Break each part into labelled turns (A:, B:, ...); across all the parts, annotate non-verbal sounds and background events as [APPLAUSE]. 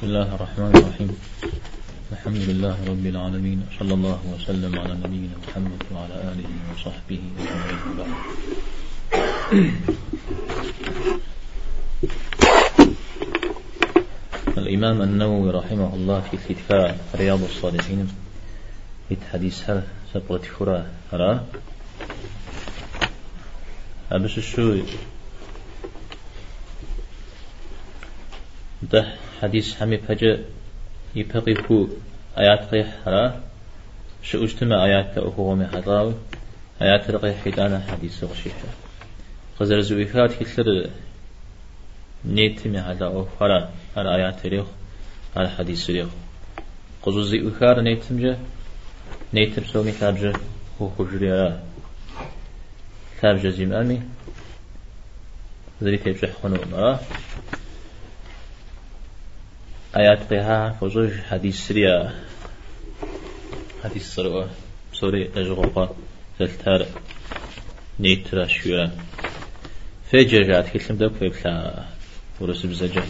A: بسم الله الرحمن الرحيم. الحمد لله رب العالمين صلى الله وسلم على نبينا محمد وعلى آله وصحبه أجمعين. الإمام النووي رحمه الله في كتاب رياض الصالحين في حديث هل سبغة فرا؟ را أبس الشوي ده حديث حمي فجأة يبقي هو آيات قيح را شو اجتمع آيات أخوة من حضاوي آيات رقيح حيدانا حديث غشيحة. قزر زويفات كثير نيتمي على أخرى على آيات ريخ على حديث ريخ. قزر زويفات نيتم جه نيتم سومي كابجه هو خجريا كابجه زيم أمي ذلك يبجح خنو مراه آيات قيها فوزوج حديث سريا حديث سروا سوري أجغوقا ثلثار نيترا شويا فجر جات كلم دوك في بلا ورس بزجة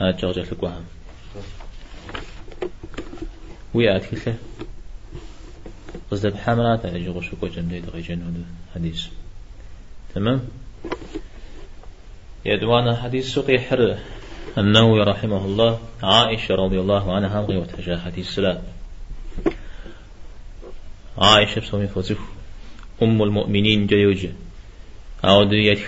A: هاد جغجة لقوهم ويأت كله قصد بحملات على جغو شكو جمدي دغي جنود. حديث. تمام؟ يدوانا حديث سقي حر. النووي رحمه الله عائشة رضي الله عنها غي وتجاه حديث السلام. عائشة بسومي فوزف أم المؤمنين جيوج عودية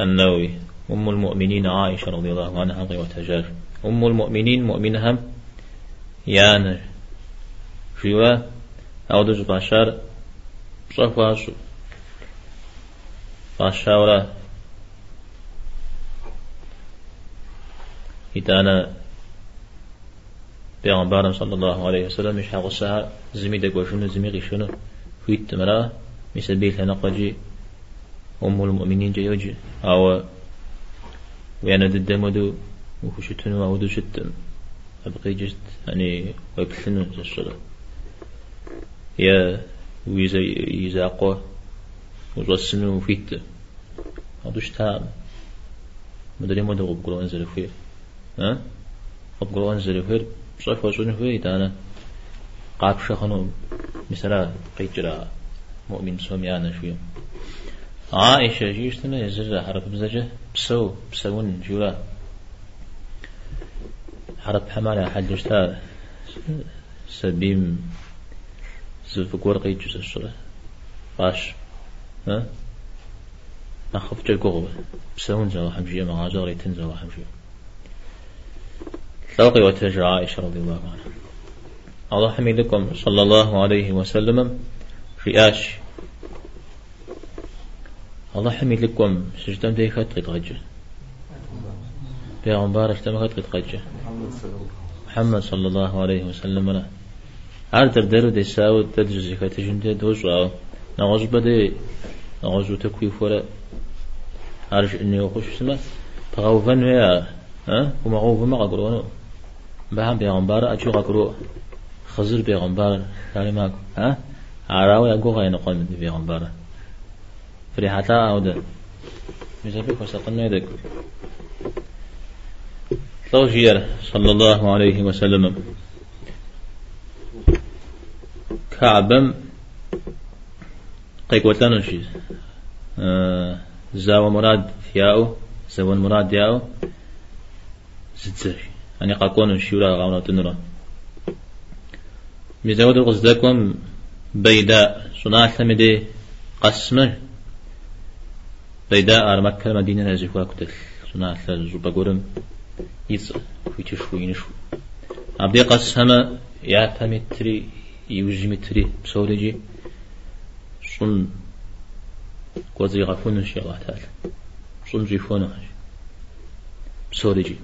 A: النووي. أم المؤمنين عائشة رضي الله عنها غي وتجاه أم المؤمنين مؤمنهم يان جوا عودج باشار صفاسو باشاورا إتانا بيغمبار صلى الله عليه وسلم مش حق الساعة زمي دقوا شنو زمي غشنو فيت مرا مسبيل هنقجي أم المؤمنين جيوجي أو ويانا ددمدو وخشتنو أو دو شتم أبقي جست يعني ويبلنو جسر يا ويزا يزاقوا وزوسنو فيت أدوش تام مدري مدري غبقلو أنزل ها? غبقلو أنزل فيه صيف وصون فيه دانا قاب شخنو مثلا قيجرا مؤمن سومي أنا شوية عائشة جيشتنا يزرع حرف بزجة بسو بسون جوا حرف حمالة حجشتا سبيم زفقور قيجوز الصلاة باش ها؟ نخف جلقوه بسون زوا حمجية مغازة غريتن زوا حمجية تلقي وتجرى عائشة رضي الله عنها. الله حميدكم صلى الله عليه وسلم رئاش الله حميد سجدم دي خط قد غجة بيغمبار اشتم خط قد غجة محمد صلى الله عليه وسلم لا عرض درو دي ساو تدج زكاة جنده دوز راو نغز بدي نغزو تكوي فورا عرش اني يخش سما فغوفن ويا ها؟ وما غوفن ما قدرونه بهم بيغمبار أشو غكرو خزر بيغمبار يعني ما ها؟ عراو يقو غين قوم بيغمبار فري حتى أو ده. مزبي فسقنا يدك توجير صلى الله عليه وسلم كعبم قيق وتلانو شي آه زاو مراد فياو زاو مراد ياو زتزري أني قاكون الشورى غاونا تنرى مزود القصدكم بيداء. صناع ثمدي قسمة؟ بيداء على مكة مدينة نزيفوا كتل صناع ثلزوبا قرم؟ يز في شوي نشو عبدي قسمة يا تمتري يوجي متري بسولجي صن قوزي غفون إن الله تعالى صن جيفون بسولجي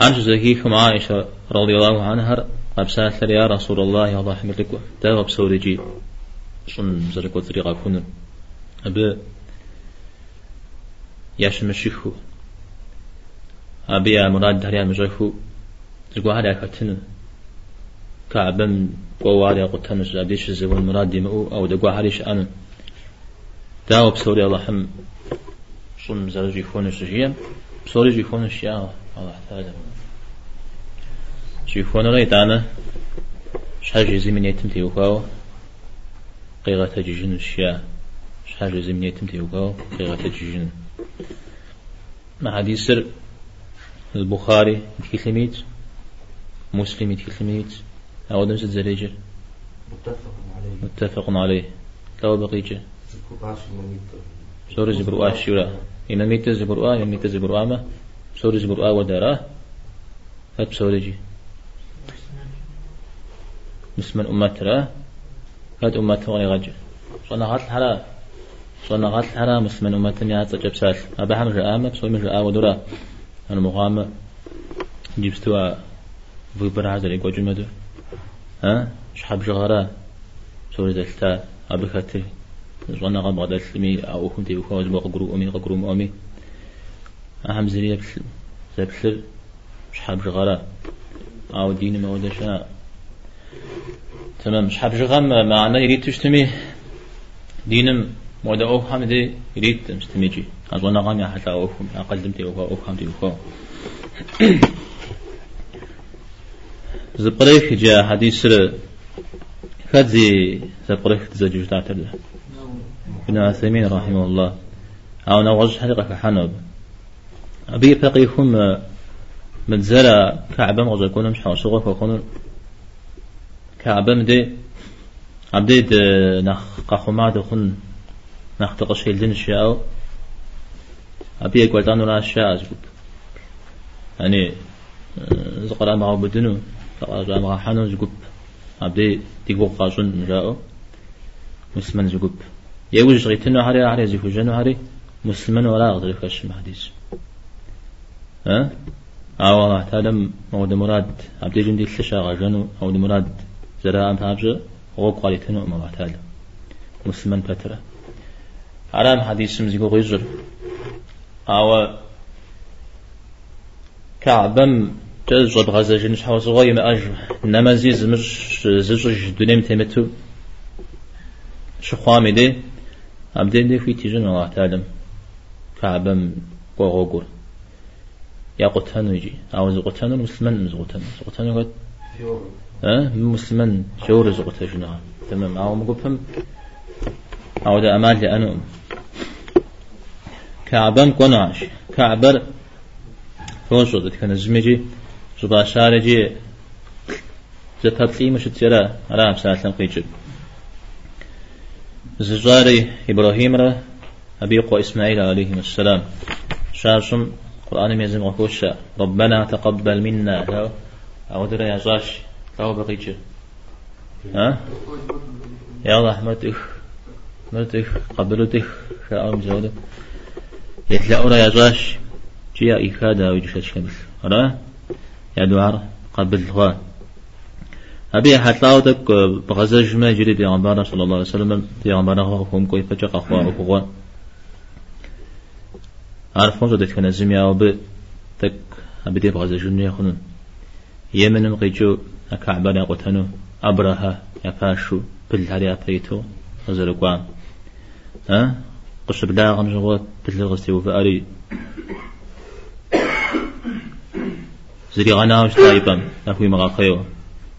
A: عن زكيكم عائشة رضي الله عنها أبسات يا رسول الله الله حمد لك تغب سورجي شن زرق وطريقة كون أبي ياش مشيخو. أبي يا مراد دهريان مجيخو. تقوى هذا كتن كعبم قواري قتنش أبيش الزبون مراد دمو أو دقوى هريش أنا داوب سوري الله حم شن زرجي فونش جيم سوري جي فونش الله تعالى. شيفون رأيت أنا شحال جزي من يتم تيوكاو قيغة تجيجن الشيا شحال جزي من يتم تيوكاو قيغة تجيجن مع حديث البخاري تكلميت مسلم تكلميت أو دمس الزريجر
B: متفق عليه.
A: متفق عليه. لو بقيجة. سورة زبروا الشورى إن ميت زبروا إن ميت زبروا ما. سورة زبروا ودارا. هات سورة جي مسمن أمات را هات أمات غني غج صنع غات الحرا صنع غات الحرا مسمن أمات نيا تجب سال أبا هم رآمة بسوي من رآ ودورا. أنا مقام جبستوا في برا اللي جمدو. ها؟ شحب جغارا. سورة دلتا. أبي خاتي. زوانا غاب غدا سلمي أو كنت يوكا زبا قرو أمي قرو أمي أهم زريا بسل زبسل شحب جغارا. أو دين ما ودشا. تمام شحب جغام معنا يريد تشتمي. دينم مودا أوهم دي يريد تشتميجي أزوانا غام يا حتى أوهم أقدم تي أوها أوهم تي أوها زبريك جاء حديث خذي زبريك تزجوج تعتل ابن عثيمين رحمه الله. أو نوجه حلقة حنب. أبي فقيهم متزرع مغزى يكون مش حوصغة فكون كعبة مدي عبدي نخ قخما دخن نخ تقشيل دين الشيء أبي يقول تانو لا أزبط يعني زقرا ما بدنو زقرا ما حنو زقب عبدي تيقو قاشون جاءو مسلمان زقب يوجد غيتنو هاري هاري زيفو جنو هاري. مسلمان ولا أغدر فكش محديث ها؟ أو الله تعالى مود مراد عبد جندي الشاشة غجنو أو مراد زراعة تابجة غوب قالتنو ما الله تعالى مسلمان فترة عرام حديث سمزيقو غيزر. أو كعبم جزء غزة جنش حوص غاية ما أج نمازي مش زوج دنيم تمتو شخوامي دي عبدين دي في تيجن الله تعالى كعبم قوغوغور يا قتانو يجي. أو زقتانو مسلمان مزقتانو زقتانو قد مسلمان شور زقتانو تمام. أو مقفهم أو ده أمال لأنو كعبم قناش كعبر فوش وضد كان الزمجي زبا شارجي زتبقي مش تيرا رام ساتلم قيجب زجاري إبراهيم را أبي قو إسماعيل عليه السلام. شاشم قرآن ميزم غفوشا ربنا تقبل منا. أو درا يا جاش أو بقيجب ها؟ يا أحمد إخ مرتك قبلتك شاء زودة يتلاقوا يا جاش جيا إكادا ويجوش شمس. را يا دوار قبل غا أبي حتلاوتك بغزج ما جري بيغمبارنا صلى الله عليه وسلم. بيغمبارنا هو هم كوي فجأة أخوة أخوة عارفون زودت كان زميا وب تك أبدي بغزج ما يخنون يمن مقيجو أكعبان يقتنو أبرها يفاشو بالهاري أبيتو غزلقوان ها؟ قش بلا غنجوات بالغستي وفاري زري غنا وش تايبم أخوي مغاقيو.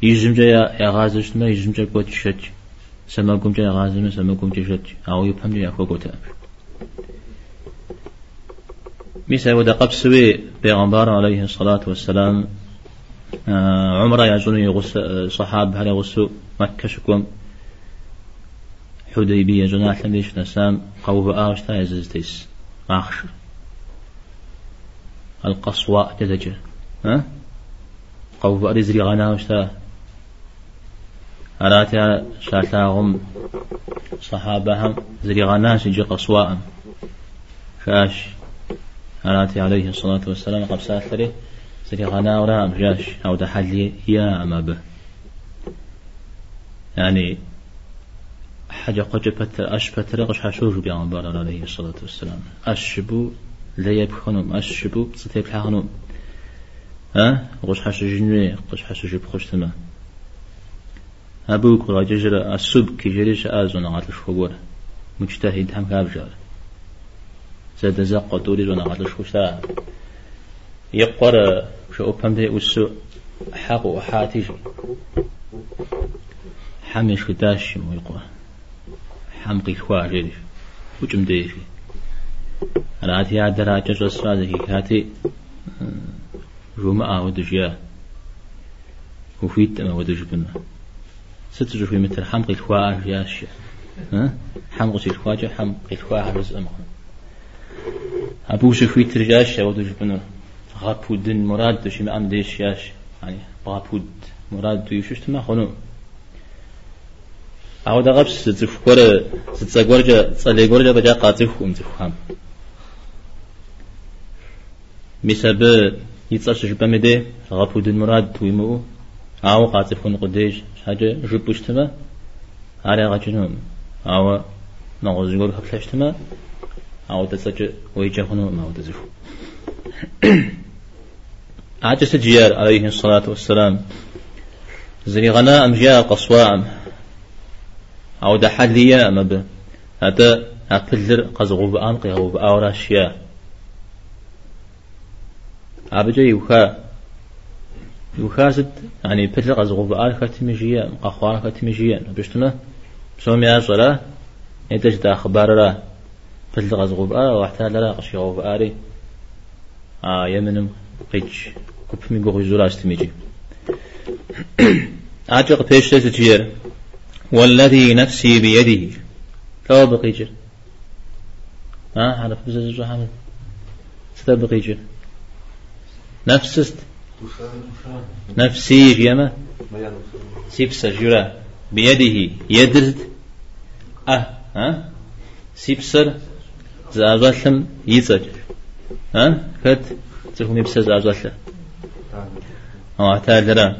A: يجم جايا يا غازش ما يجم قوت شج سما قوم جاي غازم سما قوم جاي شج. أو يفهم جاي أخو قوت ميسا ودا قب سوي بيغمبار عليه الصلاة والسلام. عمره يجون يغس صحاب هل يغسو مكة شكوم حديبية جناح ليش نسام قوه آوش تايزز تيس. آخش القصواء تزجر ها؟ قوه أرزري غناوش تا أراتها شاتاهم صحابهم زري غناش يجي قصواء. شاش. أراتي عليه الصلاة والسلام قبل ساتري زري غنا ولا جاش أو دحلي يا أما به يعني حاجة قد بتر أش بتر قش حشوش بار عليه الصلاة والسلام. أشبو لا يبخنم أشبو ستيب حانم ها؟ قش حش جنوي قش حش جب خوش تما أبوك راجع جرا السب كي جريش أزون عطش خبور مجتهد هم كابجار. زاد زق قطوري زون خوش تا يقرأ شو أفهم ده وسو حق وحاتي حمش كداش مو يقرأ حمقي خواجه وجم ديفي أنا أتي على دراجة رسالة ذي كاتي. جمعة ودجيا. وفيت ما ودج بنا. ستجو في مثل حمقي الخواج ياش ها؟ حمقي الخواج حمقي الخواج رزق أبو شفوي ترجاش ودج بنا غابود مراد ما أم ديش ياش يعني غابود مراد يشوش تما خنو أو ده غبس تفكر تتسجورجا تسالجورجا بجا قاتف وم تفهم مسبب يتصش بمده غابود مراد ويمو أو قاتف كن قديش حاجة جبوش تما على غجنهم أو نغوز يقول خبلاش تما أو تسجى ويجا خنو ما هو تزفو عجس جيار عليه الصلاة والسلام. زري غناء أمجاء قصواعم أو دا حليا أما ب هذا أبلر قزغوب أنقي غوب أوراشيا أبجا يوخا. يوخازد يعني بلر قزغوب آل ختمجيا أخوان ختمجيا بشتنا سومي أصلا يدج دا أخبار را. بلر قزغوب آل وحتى قشي غوب آلي آه يمنم قيج كوب مي غوغي زولا استميجي أعجق بيش تجير والذي نفسي بيده كوا بقيجر ها حرف بزز حامد ستا بقيجر نفسست نفسي جيما سيبسا جرا بيده يدرد أه ها سيبسر زازلم يزج ها كت تكون يبسر زازلم أو تعالى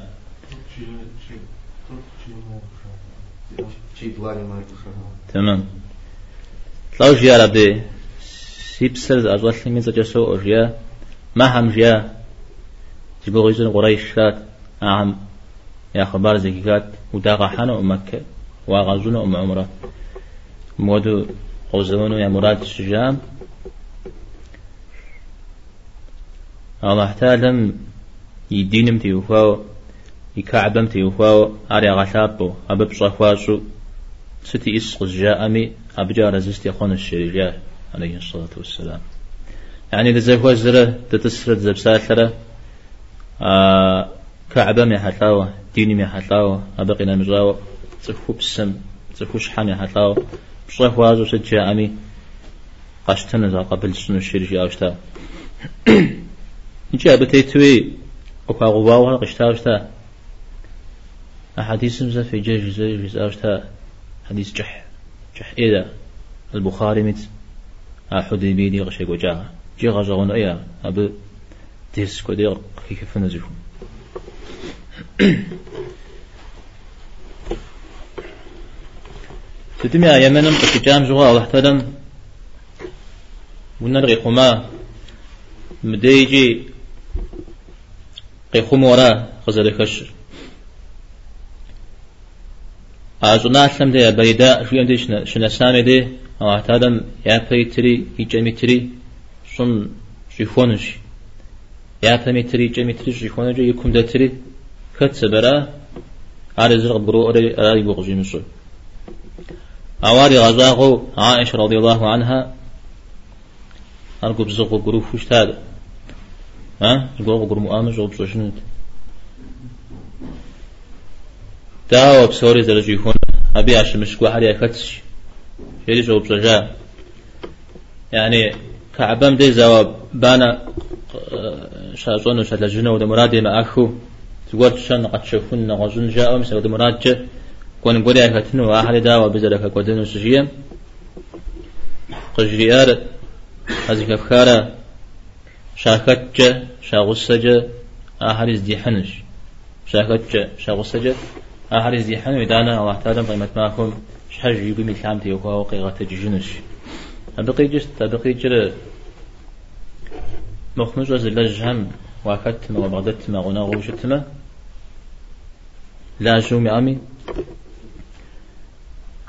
A: تمام. لو جيا ربي أجيا ما هم جيا جبو غيزن قريشات أهم يا خبر زكيات وداغا حنا ومكة وغزونا أم عمره مودو قوزونو يا مراد الشجام الله تعالى يدينم تيوفاو يكعبم تيوفاو أري غشابو أبب صفواسو ستي إس جاءمي أبجا رزست يخون الشريجة عليه الصلاة والسلام. يعني إذا هو زرة تتسرد زبسالة آه كعبة مي حتلاوة ديني مي حتلاوة أبقينا مزاوة تفو بسم تفو شحان مي حتلاوة بصيح وازو ست جاءمي قاشتنا ذا قبل سنو الشريجة أوشتا [CLEARS THROAT] نجي أبتيتوي أكوا غواوها قشتا أوشتا أحاديث مزا في جيش زي جزء أوشتا حديث جح جح إذا البخاري مت حديبي دي غشي وجاها جي غزغون أيا. أب تيس كودي كيف نزلهم تتمي [CLEARS THROAT] يمنم قتجام جوا الله تدم. ونرغي خما. مديجي قيخم ورا غزل كشر أزنا أسلم دي بيداء شو يمدي سامي دي أو اعتادم يا بيتري يجمي تري شن شيفونش يا بيمي تري يجمي تري شيفونش يكون ده تري كت سبرا على زرق برو أري أري بغجي مصر أواري غزاغو عائشة رضي الله عنها أرجو بزغو جروف وش هذا ها؟ جروف جروف مؤامن جروف شنو؟ داوا بسوري درجي هنا أبي عشان مشكو حري أكتش يلي شو بسجا يعني كعبام دي زواب بانا شازون وشات لجنة وده مرادي ما أخو. تقول شان قد شوفون غزون جاء مثل وده مراد جا كون قولي أكتن وآحد داوا بزرك قدن وسجيا قجريار هذه كفكارة شاكت جا شاغس جا آحد ازديحنش شاكت جا شاغس جا أحرز دي حنو دانا الله تعالى قيمة معكم شحج يقول من الحام تيوكا وقيغة تجنش أبقي جست أبقي جر مخنوج وزل لجهم وكت ما وبغدت ما غنا غوشت ما لا شو مي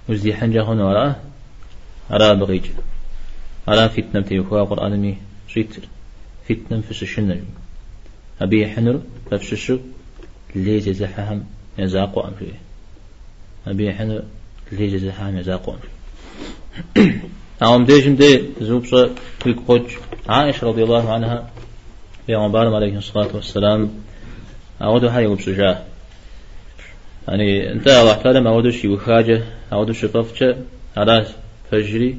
A: وزي حنجا هنا وراه أرى بقي جر أرى فتنة تيوكا قرآن مي شيتر فتنة في الشنة أبي حنر فبششو ليج زحهم يزاقو أمري أبي حنر ليج زحهم يزاقو أمري أوم ديجم دي زوبصة كيك قج عائشة رضي الله عنها في عمبار عليه الصلاة والسلام أودو هاي وبسجاه يعني أنت الله تعالى أودو شي وخاجة أودو شطفشة على فجري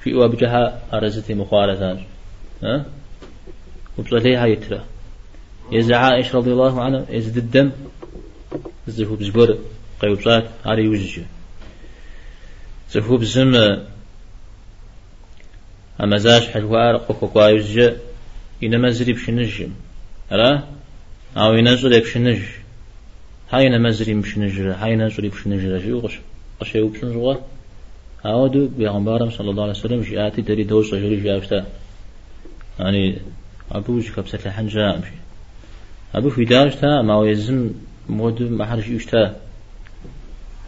A: في وابجها أرزتي مخالفان ها؟ وبصلي هاي ترى. يز عائشة رضي الله عنها يزد الدم. زهو بزقور قيوبصات على يوجه زهو بزم أما زاش حلوار قوكو يوجه إنما زري بشنجم ألا أو ينزل بشنج هاي نمزري بشنجر هاي نزل بشنجر شو قش قش يوبشنجوا أودو بيغمبارم صلى الله عليه وسلم جاءتي دري دوس جري جاءفتا يعني أبوش كبسة الحنجة أمشي أبو في دارشتا ما ويزم مود ما حرش يشتا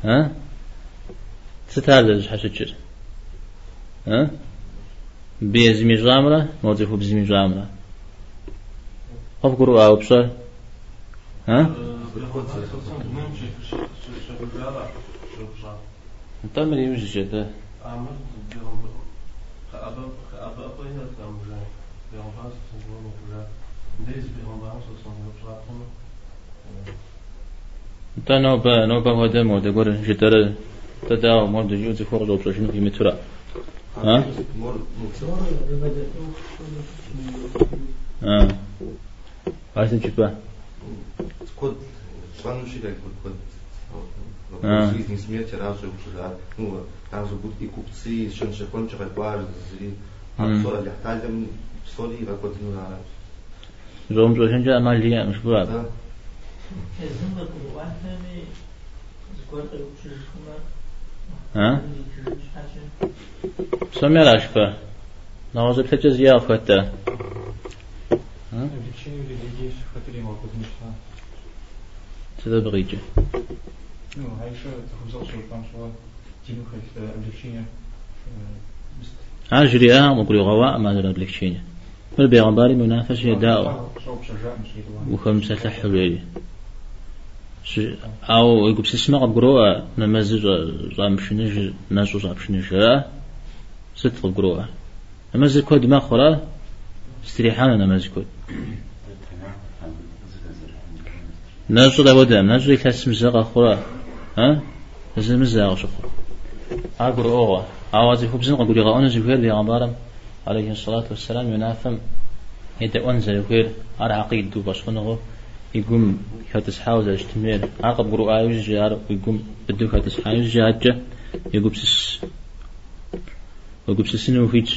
A: ها ستار درج حشتشر ها بيزمي جامرة موظفه بزمي جامرة أفكروا أو بصر ها تمر يوجد جدا تا نوبة نوبة هذا مود يقول جدار تدا مود يوجد فوق لو شنو في مترا ها ها عايز تشوفه
B: Код, звънуши как код.
A: А.
B: Жизни смерти разу уже, ну, разу будут и купцы, шон шефон чакальбар, зри,
A: Мм.
B: а соли яхталем, соли
A: storiva continuare. Domnul ajunge la
B: Malia,
C: în școală. Da. Ezâmbă cu
A: oameni, zgoartă cu ce A? Co miałaś pe?
D: No może przecież ja ochotę.
A: Co to
D: wyjdzie? No, a jeszcze to chciał, żeby pan szła w obliczeniem
A: أجري أه مقول غواء ما درد لك شيء فالبيغمباري منافس يداء وخمسة حلوية أو يقول سسمع قروة نمازج زامشنج نازو زامشنج ست قبروة نمازي كود ما خرى استريحانا نمازي كود نازو دا ودام نازو يكاسم زاغ خرى ها نازو مزاغ شخرا أقرؤوا أوه أوازي خبزن أقول يغاونا زفير بيغمبارم عليه الصلاة والسلام ينافم يدعون زفير على عقيد دو باشخنغو يقوم كاتس حاوز اجتمير عقب قرؤ آيوز جار. ويقوم بدو كاتس حاوز جاجة يقوم سس ويقوم سسنو فيج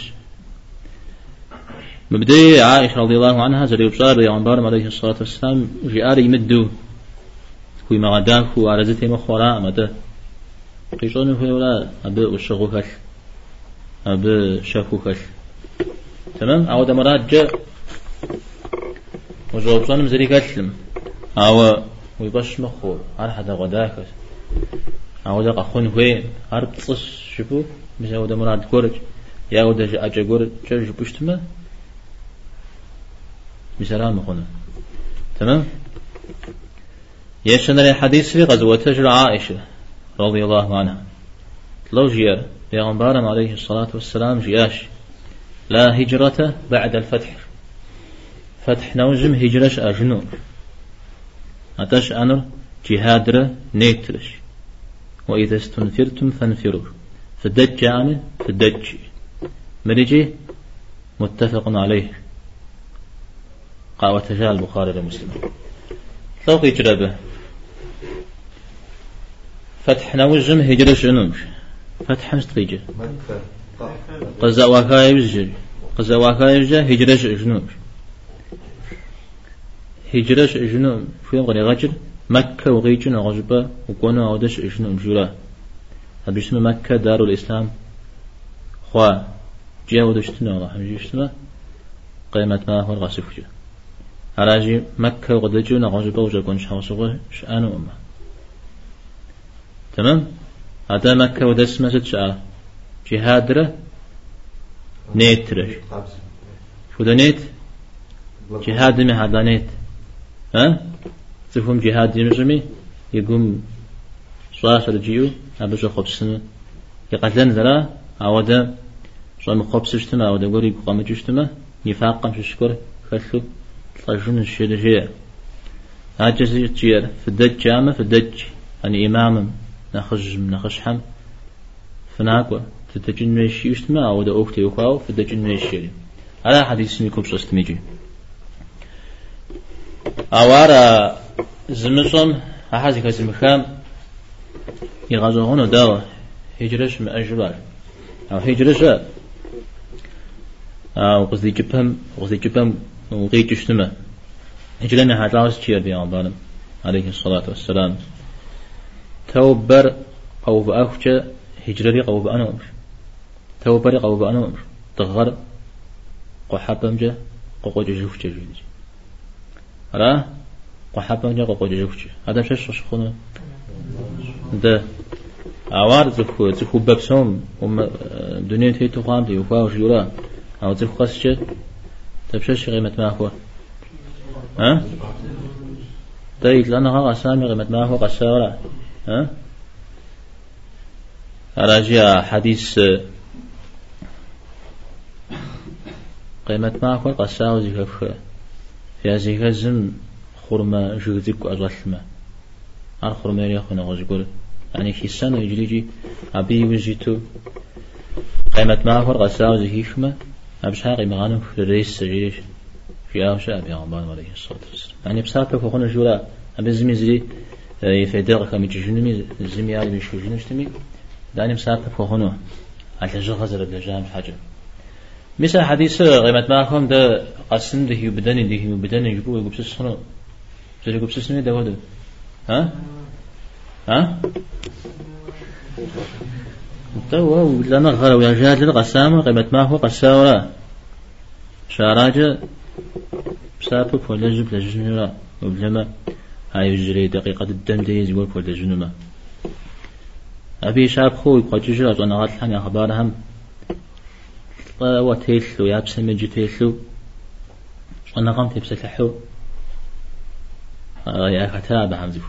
A: مبدئي عائشة رضي الله عنها زري بصار يا عمبار عليه الصلاة والسلام. جار يمدو كوي ما غداك وعلى زيتي مخورا مدى قيشون هو ولا أبي وشغو كش أبي شافو كش تمام عود مرات جاء وجواب صنم زري كتلم أو ويبش مخو على حدا غداك. أو دق أخون هوي هرب تصش شبو مش أو ده مراد كورج. يا أو ده أجا كورج. شو بشتما بسلام مخونا تمام؟ يشن الحديث في غزوة عائشة رضي الله عنها. لو جيا بيغمبار عليه الصلاة والسلام جياش لا هجرة بعد الفتح. فتح نوزم هجرش أجنور أتش أنر جهادر نيترش وإذا استنفرتم فانفروا فدج عامل فدج. مرجي متفق عليه قاوة جاء البخاري لمسلم لو هجرة فتح نوزم هجرش أنوش. فتح مستقيجة قزا واكا يوزج قزا واكا يوزج هجرش أجنوش هجرش إجنو في غني غجر مكة وغيجن غجبة وكونا عودش إجنو جورا. باسم مكة؟ دار الإسلام. خوا. جاء ودشتنا الله حمجيشتنا قيمة ما هو الغاسف جا عراجي مكة وغدجونا غجبة وجاكون شحوصغة شأن أمة. تمام؟ هذا مكة ودس مسجد شاء جهادرة نيترش
B: قابس
A: شو ده نيت؟ جهاد ما هذا نيت. ها؟ تفهم جهاد يمزمي يقوم صاص رجيو أبشر خبسنا يقتلن ذرا؟ عودا شو مخبسشتما عودا قولي قام جشتما يفاقم شكر خلو طجن الشيء عجز يتجير في الدج جامة في الدج. يعني إمام نخش نخش حم فناقوا تتجن ميشي يشتما أو دا أوكتي يخاو في الدج ميشي على حديث ميكوب سستميجي أوارا زمصم أحد كاسم خام يغازوهون داوا هجرش مأجبار أو هجرش أو قصدي جبهم قصدي جبهم وغيت يشتما هجرنا هاتلاوس تشير بيان عليه الصلاة والسلام توبر أو بأخشى هجري أو بأنا أمر توبر أو بأنا أمر تغر قحبم جا قوقو جوف جا جوج را قحبم جا قوقو جوف جا هذا شش شخونه ده. عوار زخو زخو ببسوم. وم دنيا تي تقام دي وفاو جورا أو زخو قصش تبشش قيمة ما هو؟ ها؟ طيب لأن هذا أسامي قيمة ما هو قصارة ها؟ راجع حديث قيمة ما أكون قصاو زيكف في هذه زم خرما جوزيك أزلما أر خرما يخون غزقول يعني السنة يجريجي أبي وجيتو قيمة ما أكون قصاو زيكفما أبشها قيمة غانم في الرئيس سجيش في أوشاء أبي غنبان عليه الصلاة والسلام. يعني بسابك وخونا جولا أبي زمي زري يفيدر كم يجنمي زمي على بيشو جنشتمي داني مسابك وخونا على جغزر بلجام حاجة مثل حديث قيمة معكم ده قسم ده بدن ده بدن يجبو يجب سسخنو زي يجب سسخنو ده وده ها؟ ها؟ تو لنا غير ويا جاد القسامة قيمة ما هو قساورة شاراجة بسابك ولا جب لجنورا وبلما هاي يجري دقيقة الدم دي يقول ولا جنوما أبي شاب خوي قد جرى أنا غاتل حني أخبارهم وتيلو يا بسمجي تيلو أنا قام تبسلحو يا كتاب حمزف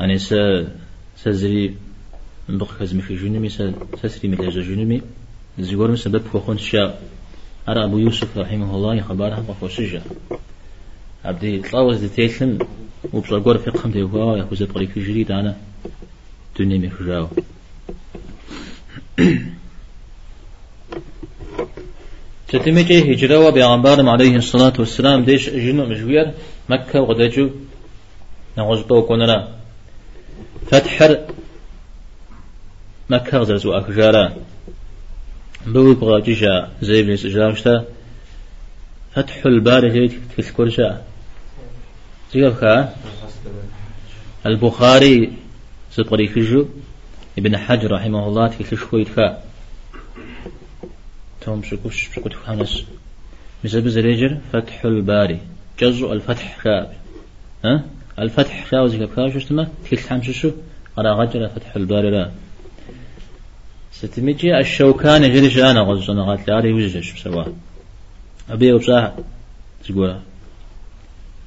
A: يعني س سزري بقى كزمي في جنمي س سسري مثل جنمي زيور مسبب فخون شاء أرى أبو يوسف رحمه الله يخبرها بخوشجة عبدي طاوز تيلم وبصقور في قم ديوها يا خوزة طريق جريد أنا دنيا مخجاو تتمجي هجرة وبيغمبار عليه الصلاة والسلام ديش جنو مجوير مكة وغدجو نغزبو كوننا فتحر مكة غزرزو أكجارا. بو بغا جيشا زي بن سجرامشتا فتح الباري هيك تذكرشا زيغبكا البخاري سطري فيجو. ابن حجر رحمه الله تكلش خويتكا توم شكوش شكوت خانس مثل بزريجر فتح الباري. جزء الفتح خاب ها؟ الفتح خاب زي كاب شو اسمه؟ تكلت حمش شو على غجر فتح الباري لا. ستمجي الشوكان جريش أنا غز أنا قالت لي وجهش بسوا أبي وبصاح تقول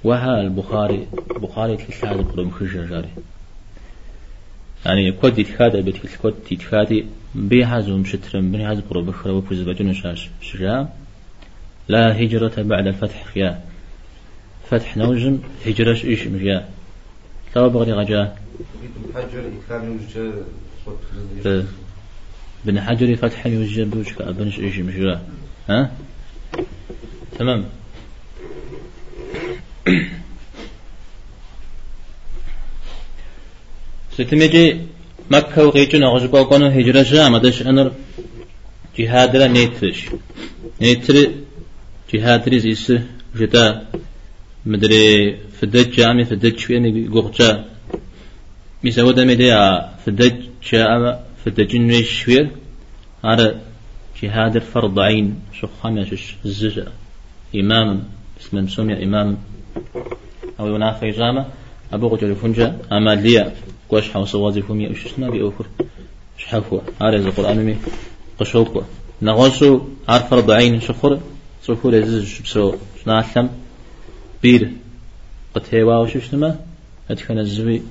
A: وها البخاري بخاري هذا قرم خجر يعني كود يتخاد بيت كود يتخادي بيها زوم شترم بني هذا قرب بخرة وفوز بجن شاش شجاع لا هجرة بعد الفتح خيا. فتح نوجم هجرش إيش مجيا. لا بغري غجا. بن حجر فتح يوجه بوجك أبنش إيش مجيا. ها؟ تمام. ستمجي مكة وقيتنا غزبا قانو هجرة جاء مدش أنر جهاد لا نيترش نيتر جهاد ريز إس جدا مدري فدج جامي فدج شويني قوغجا ميسا ودا مديا فدج جاء فدج نويش شوير على جهاد الفرض عين شو خمسش الزجا إمام اسم سمي إمام أو ينافي جامة أبو غجر فنجا أماليا قوش حوص وظيفهم يأشسنا بأوفر شحفوا عارز القرآن مي قشوكوا. نغوصو عارف ربعين شخر صفو لزيز شبسو. نعلم بير قتيوا وششتما أتكن الزمي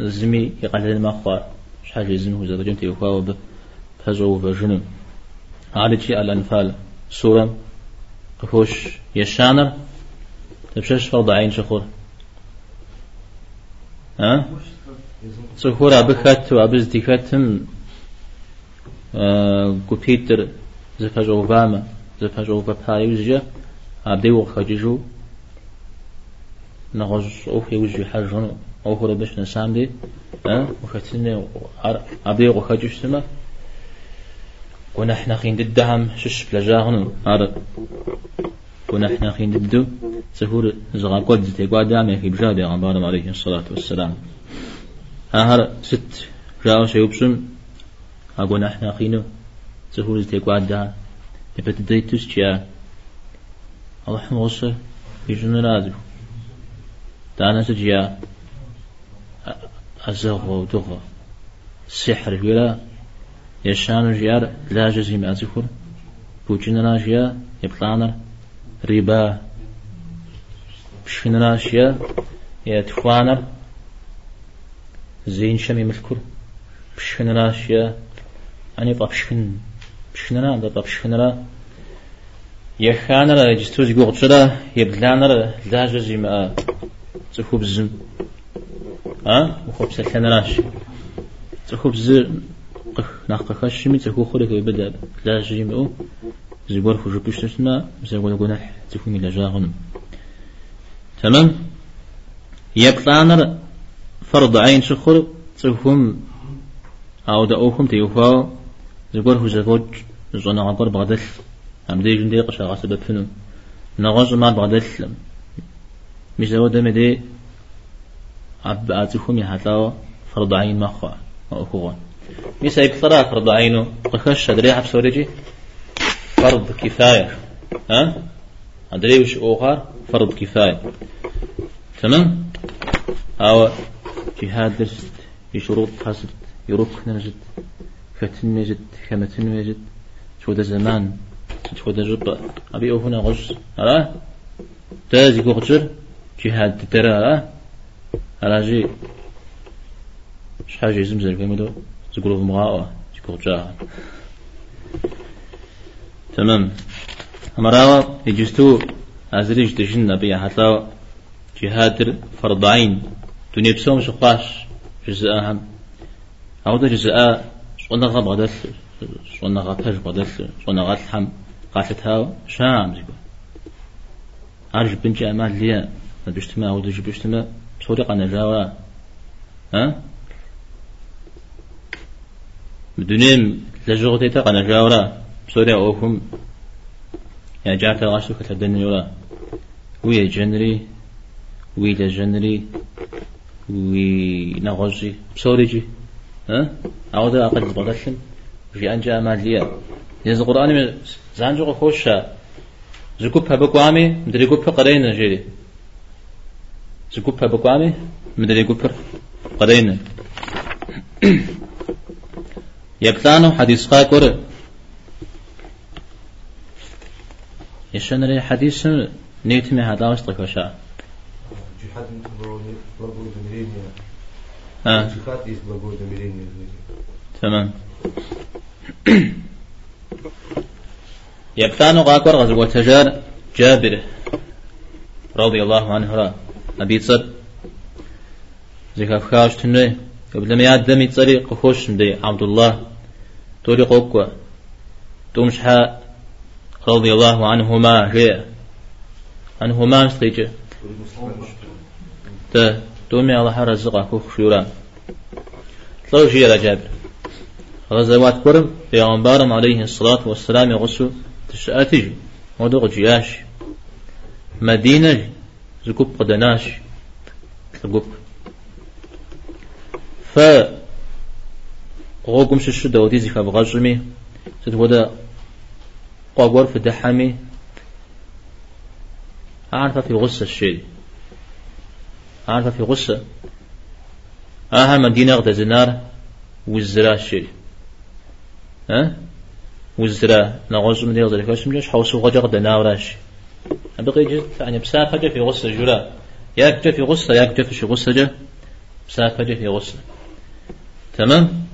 A: الزمي يقال ما خوا. شحال يزمي وزاد جنت يخوا ب فزو فجنو على شيء الأنفال سورة قفوش يشانر. تبشش فرض عين شخور ها؟ سخور أبخت وأبز ديكتم كوبيتر زفاج أوباما زفاج أوبا بايوزجا أبدي وخججو نغز أو في وجه حاجون أو هو بش نسام دي وختني أبدي وخجج سما ونحن خين الدعم شش بلجاهن أر ونحن خين الدو سهور زغا قد تقوى دعم في بجاد عبارة عليه الصلاة والسلام. هر ست جاو سيوبسن أقول نحن خينو سهور تقوى دعم يبتدي تسجيا الله موصل يجن رادو دانا سجيا أزغ ودغ سحر ولا يشان جيار لا جزي ما ذكر بوجن راشيا يبطانا ربا. بشن راشيا يتخوانا زين شمي مذكر بشن راشيا أني بابشن بشنرا بابشنرا يخانر جستوز يقصرا يبلانر لا جزي ما تخوب زم ها؟ وخوب سلحنراش تخوب ز قخ ناقخ خشمي تخو خلق يبدا لا جزي ما زبور جبش تسمع زبور جناح تكون إلى جاغن تمام؟ يبلانر فرض عين شخر تخوم أو دعوهم تيوفاو زبور هو زبوج زونا عبر بغدل أم دي جندي قشا غاسب فنو. نغز ما بغدل مش زود دم دي. عب أتفهم يحتاو فرض عين مخوا أخوان ميسا يكثر فرض عينه. قخش أدري حب سوريجي فرض كفاية. ها؟ أدري وش أخر فرض كفاية. تمام؟ أو جهاد درست بشروط حسد يروك نجد فتن مجد كمتن مجد شو ده زمان شو ده جبا أبي هنا غش أرى تازي كوخشر جهاد ترى أرى أرى جي؟ شحاجة زمزر كمدو زقلوب مغاوة. كوخشا تمام. أمراوة يجستو أزريج تجن أبي حتى جهاد فرض عين دنيا بسوم شقاش جزء أهم أو ده جزء صونا غا بغدل صونا غا تاج بغدل صونا غا تحم قاتت هاو شام زيكو عارج بنت أمال ليا ما بيجتمع أو دج بيجتمع صوري قنا جاوا ها؟ بدونين لجوغتي تا قنا جاورا صوري أوكم. يعني جعت غاشو كتلدن يولا ويا جنري ويا جنري وي نغزي بصوري جي. ها؟ أو ده أقل بدلشن في أنجا مالية. يز القرآن من زانجو خوشة زكوب بقوامي مدري كوب قرين جيري زكوب بقوامي مدري كوب قرين. يبتانو حديث قاكور يشان ري حديث نيتمي هذا وسطك
B: وشاء جهاد آه.
A: تمام. يبتانو غاكور غزل وتجار جابر رضي الله عنه را. أبي صد زكاة خاش تنوي. قبل ما يعد دمي تصري قخوش مدي عبد الله. تولي قوكوا تومش حا رضي الله عنهما هي. عنهما مستيجة تا تومي الله كوخ شورا شيء يا جابر غزوات كرم پیغمبرم عليه الصلاة والسلام يغسو تشأتج ودغ جياش. مدينة زكوب قدناش. زكوب. ف. غوكم شش دودي زكا بغجمي ستودا قاقور في دحمي. عارفة في غصة الشيء. عارفة في غصة. آها مدينة غدا زنار وزرا الشيء. ها؟ وزرا نغوز من يغزر كاش مجاش حوسو غجا غدا ناوراش أبقي جد يعني بسافة في غصة جرا ياك في غصة ياك في غصة جا مسافة في غصة. تمام؟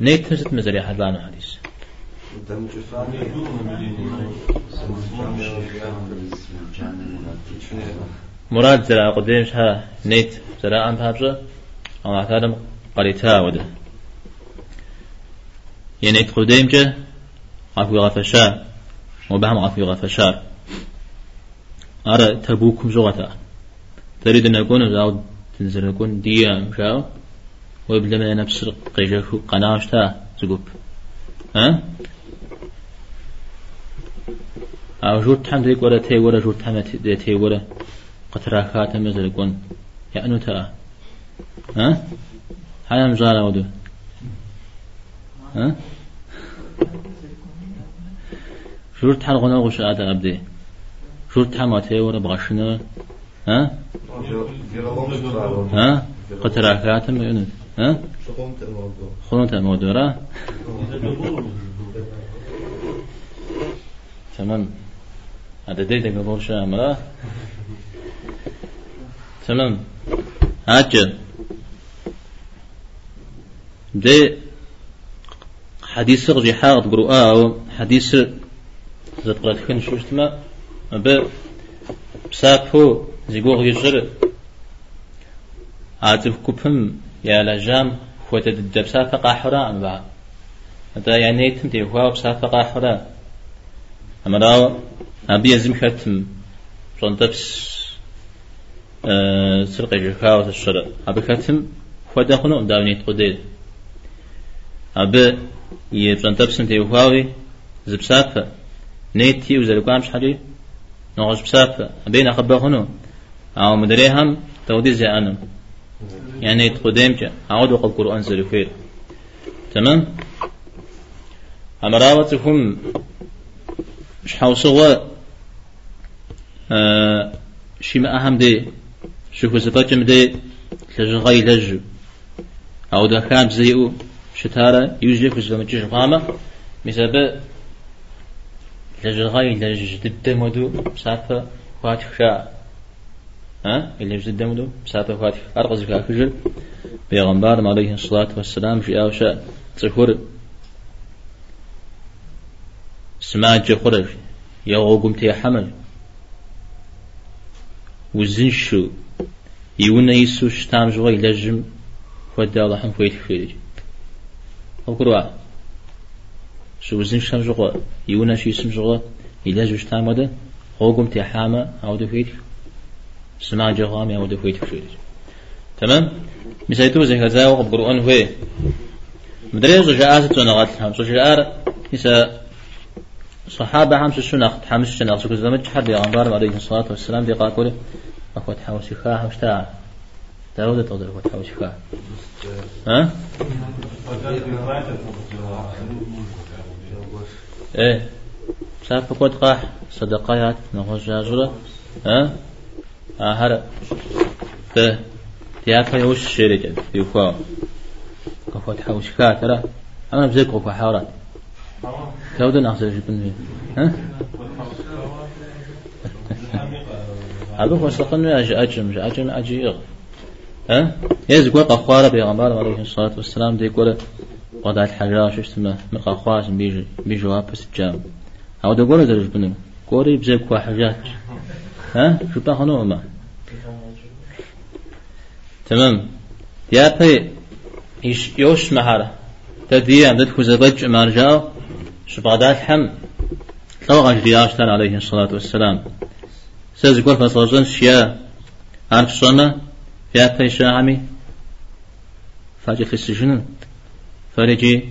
A: نيت مزري أحد لانو حديث. مراد زرع قديم شها نيت زرع عن بابجة أو اعتادم قريتها وده. يعني قديم جه عفو غفشا وبهم عفو غفشا. أرى تبوكم زغتا تريد أن أكون زاود تنزل أكون ديا مشاو ويبلما نفس قيجاكو قناشتا زقوب. ها؟ أو جور تحم ذيك ولا تي ولا جور تحم تي ولا قطراكات مزل يكون يعني تا؟ ها؟ هاي مزارة ودو ها؟ شور تحل غنا غش آتا أبدي شور تحم تي ولا بغشنا ها؟ ها؟ قطراكات مزل ها؟ خلون تأمودو را؟ [LAUGHS] تمام. هذا ديتا قبول شامرة تمام هاجر دي حديث غجي حاغد قرؤاء حديث زاد قرأت كن شو اجتماع؟ ب بسابو زيقوغ يجر عاتف كوبهم يا لجام خوتة الدبسا فقاحرا أم بعد هذا يعني تمتي هو بسا فقاحرا أما راو أبي يزم ختم شنطبس أه سرقة جكاوة الشرع أبي ختم خدا خنو داوني تقديد أبي يشنطبس انتي وهاوي زبسافة نيتي وزلقام مش حاجي نغش بسافة أبين أخبا خنو أو مدريهم تودي زي أنا يعني تقدم جا أعود وقت القرآن زلفير تمام أما راوتهم مش حوصوا آه شي ما أهم دي شوفوا زباجم دي لجغاي لج أو دا كان بزيئو شتارة يوجد في زلمة جيش غامة مثلا لجغاي لج ضد مدو مسافة فاتح شاء ها اللي جد مدو مسافة فاتح أرقز كاكجل بيغمبار عليه الصلاة والسلام جاء وشاء تخور سماج خرج يغوغم تي حمل. وزنشو يونا يسو شتام جوي لجم فدا الله حن فويت خيرج أقروا شو وزن شتام جوا يونا شي اسم يلاجو شتام ودا غوغم تي حامة أو دفيت سماج غام أو دفيت خيرج تمام؟ مسايتو زي هذا وقب قرآن هو مدري زجاجات تنغات هم زجاجات مثلا صحابة هم سنة حمش سنة سكوت زمج حد يغنبار عليه الصلاة والسلام. دي قاكولي أخوات حوشي خاه مشتاع داود تقدر أخوات حوشي خاه ها؟ إيه. سافة كود قاح صدقات نغوش جاجرة ها؟ آهر ب تيافا يوش شيري يوفا أخوات حوشي خاه ترى. أنا بزيك أخوة حارات كود ناخذ جبن ها؟ هذا هو سقن أج أجم أجم أجيغ ها؟ يزقوا قخوارة بيغمبار عليه الصلاة والسلام دي يقول وضع الحجراء شو اسمه مقخواس بيجي بيجي وابس الجام أو ده قول درج بنو قولي بزيك حاجات ها؟ شو بخنو ما؟ تمام. يا بي يوش مهارة. تديا بدك زبج مرجاو جرياشتان عليه الصلاة والسلام. سيز يقول فصلجن شيا عارف صنع يا بيشا عمي فاجي في السجن فريجي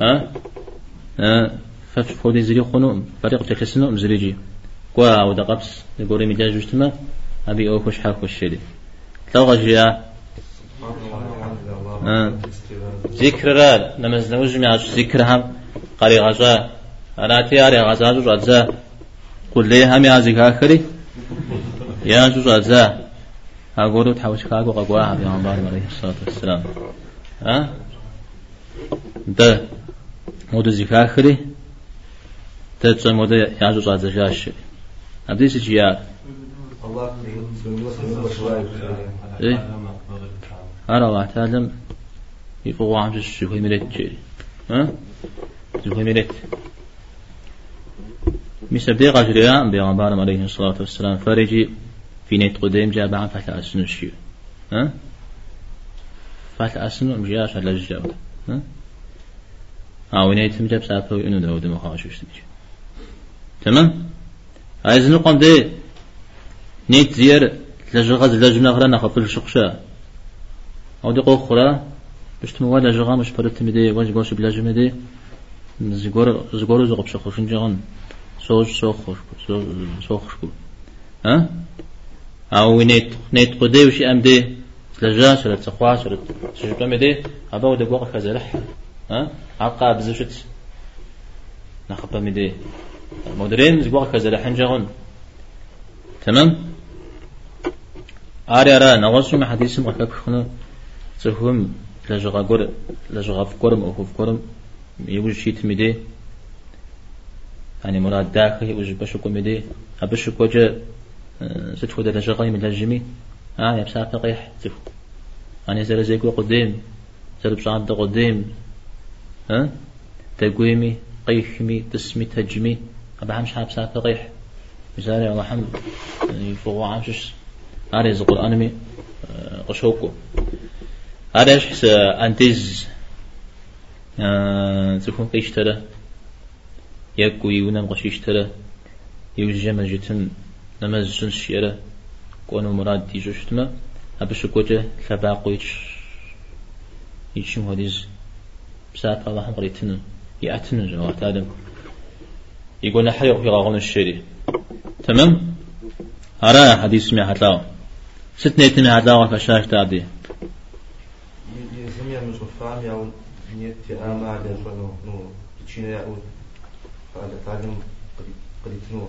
A: ها؟ ها؟ ففودي زري خنو فريق تخسنو مزريجي قوا آو دقبس يقولي ميجا جوجتما ابي أو خوش حاكو الشدي طبعا جيا ذكر را نمز نوجم يعش ذكر قری غزا انا تیار غزا زوز رزا قله همی از که کری. یا زوز غزا اگورو تحوش کاغو قبوا هم پیامبر علیه السلام. ها؟ ده. مود زیکا خری ته چه مود یا زوز رزا جاش.
B: ابدیسی
A: چیا هر الله علم. یفقو عمش شوی میره چی؟ ها؟ الشيخ ملت مسبدي غجريا بيغمبار عليه الصلاة والسلام فرجي في نيت قديم جاب عن فتح أسن الشيء ها؟ فتح أسن مجاش على الجاود ها؟ أو نيت مجاب سافر إنه داود مخاش وشتني تمام؟ عايز نقوم ده نيت زير لجغز لجنا غرا نخفل الشقشة أو دي قوة خرا باش تموا لجغا مش برت مدي واش باش بلا جمدي زغور زغور زغب شخوشن جغن سوش سوخش سوخش ها؟ أو نيت نيت قدي وشي أم دي لجا شرت سخوا شرت شرت مدي أبا ودي قوة كزرح ها؟ عقا بزشت نخبا مدي مدرين زقوة كزرح جغن تمام؟ آري أرى نغوص ما حديث ما كك خنا تفهم لجغا قر لجغا فكرم أو فكرم يوجد شيء تمدي؟ يعني مراد داخلي وج بشكو مدي؟ أبشكو جا ستفو دا لجغا من لجمي آه يبسا فقيح تفو يعني زر زيكو قديم زر بشعب دا قديم ها تقويمي قيحمي تسمي تجمي أبا همش حابسا فقيح مثالي الله حمد يفوق عامشش أريز القرآن مي قشوكو. أريش أنتز تكون قيش ترى يكو يونم قشيش ترى يوجه مجتن نمز جنس شيرة كونو مراد دي جوشتما أبشو كوجه؟ لباقويش يشم هديز بساعة الله قريتن يأتن جوات آدم. يقول نحرق في غاغون الشري تمام؟ أرى حديث مي حتلاو ستنة تمي حتلاو فشاش تادي
B: يزمي مش مفهم أما نو تشينا قال تعلم قريت نو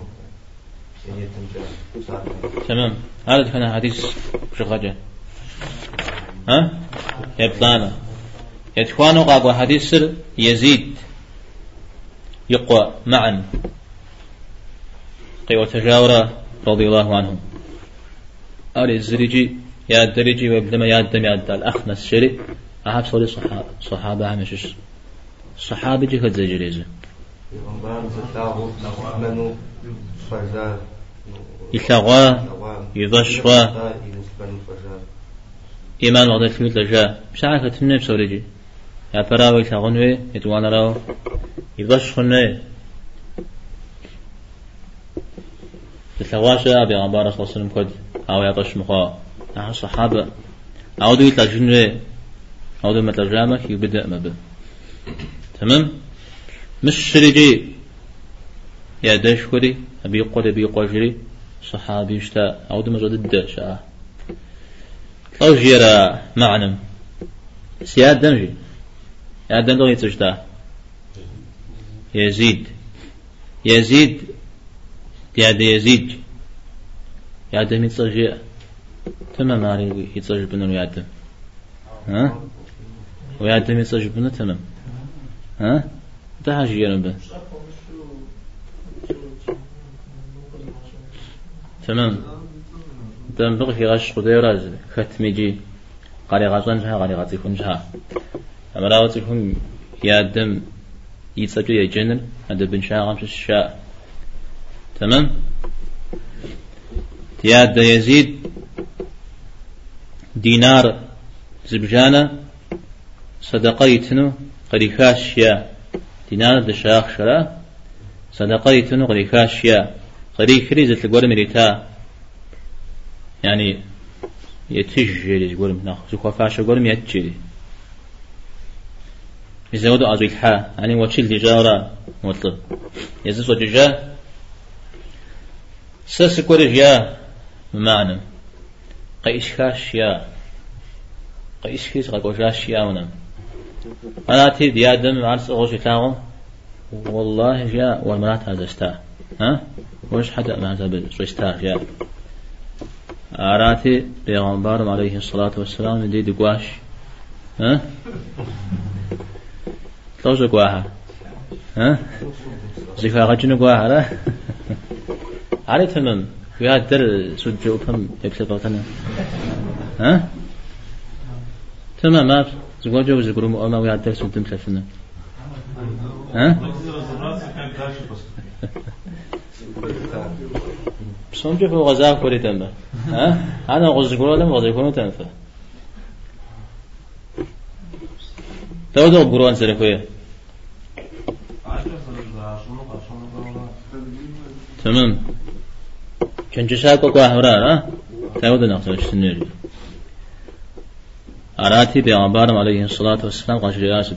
A: تمام. هذا كان حديث شغجة ها؟ يبطانا. يتخوانو قابو حديث سر يزيد. يقوى معا. قيوة تجاورة رضي الله عنهم. أري الزريجي يا الدريجي وابدما يا الدم يا الدال. أخنس شري. أحب صلي صحابة صحابة عمشش صحابة جي خد زجريزة يتلغوا يضشوا إيمان وضع الكميت لجاء بشعة كتنة بسوريجي يا براوي يتلغونوي يتوانا راو يضشخنوي تلواشا أبي عبارة صلى الله عليه وسلم كد أو يطش مخا نحن صحابة. أو دو يتلجنوي أو دو متلجامك يبدأ مبه تمام؟ مش شريجي يا دش كوري أبي قول أبي قوجري صحابي يشتا أو دو مزود الدشا أو جيرا معنم. سياد دمجي. يا دم دو يتجتا يزيد. يزيد. يا يزيد. يا دم يتصجع تمام علي يتصجع بنا ويا دم. ها؟ ويا دم يتصجع بنا تمام ها حاجة يربى تمام. دم بقى في غش قدير ختميجي قاري غازان جها قاري غازي كون جها. أما راوتي كون يا دم يتصجع يا جنر هذا بن شاء غمش الشاء تمام. تياد يزيد. دينار زبجانا. صدقيتنو قريكاشيا دينار دشاخ شرا. صدقيتنو قريكاشيا قريك ريزة القول مريتا. يعني يتجري يقول من زكوا فاش يقول يتجري يزودوا أزويل حا. يعني وشيل دجارة مطلب وججا سس كورج يا معنى قيش كاش يا قيش كيس قاش يا ونم. أنا تي دي آدم عرس أغوش تاغو والله جاء والمرات هذا استا ها؟ وش حدا ما هذا سويستا جاء آراتي بيغمبار عليه الصلاة والسلام دي دقواش ها؟ توجه قواها ها؟ زكاة غجن قواها لا. علي تمام ويا در سود جو فم يكسب ها؟ تمام زوجة مو أما ويا در سود دم سفنا ها سمجه فوق غزا كوري تم ها أنا غز كورا لم غز كورا تم فا تو دو قرآن سر كويه تمام كان جساك وقاهرا ها تاود نقص السنير أراتي بيغمبارم عليه الصلاة والسلام قاش رياسد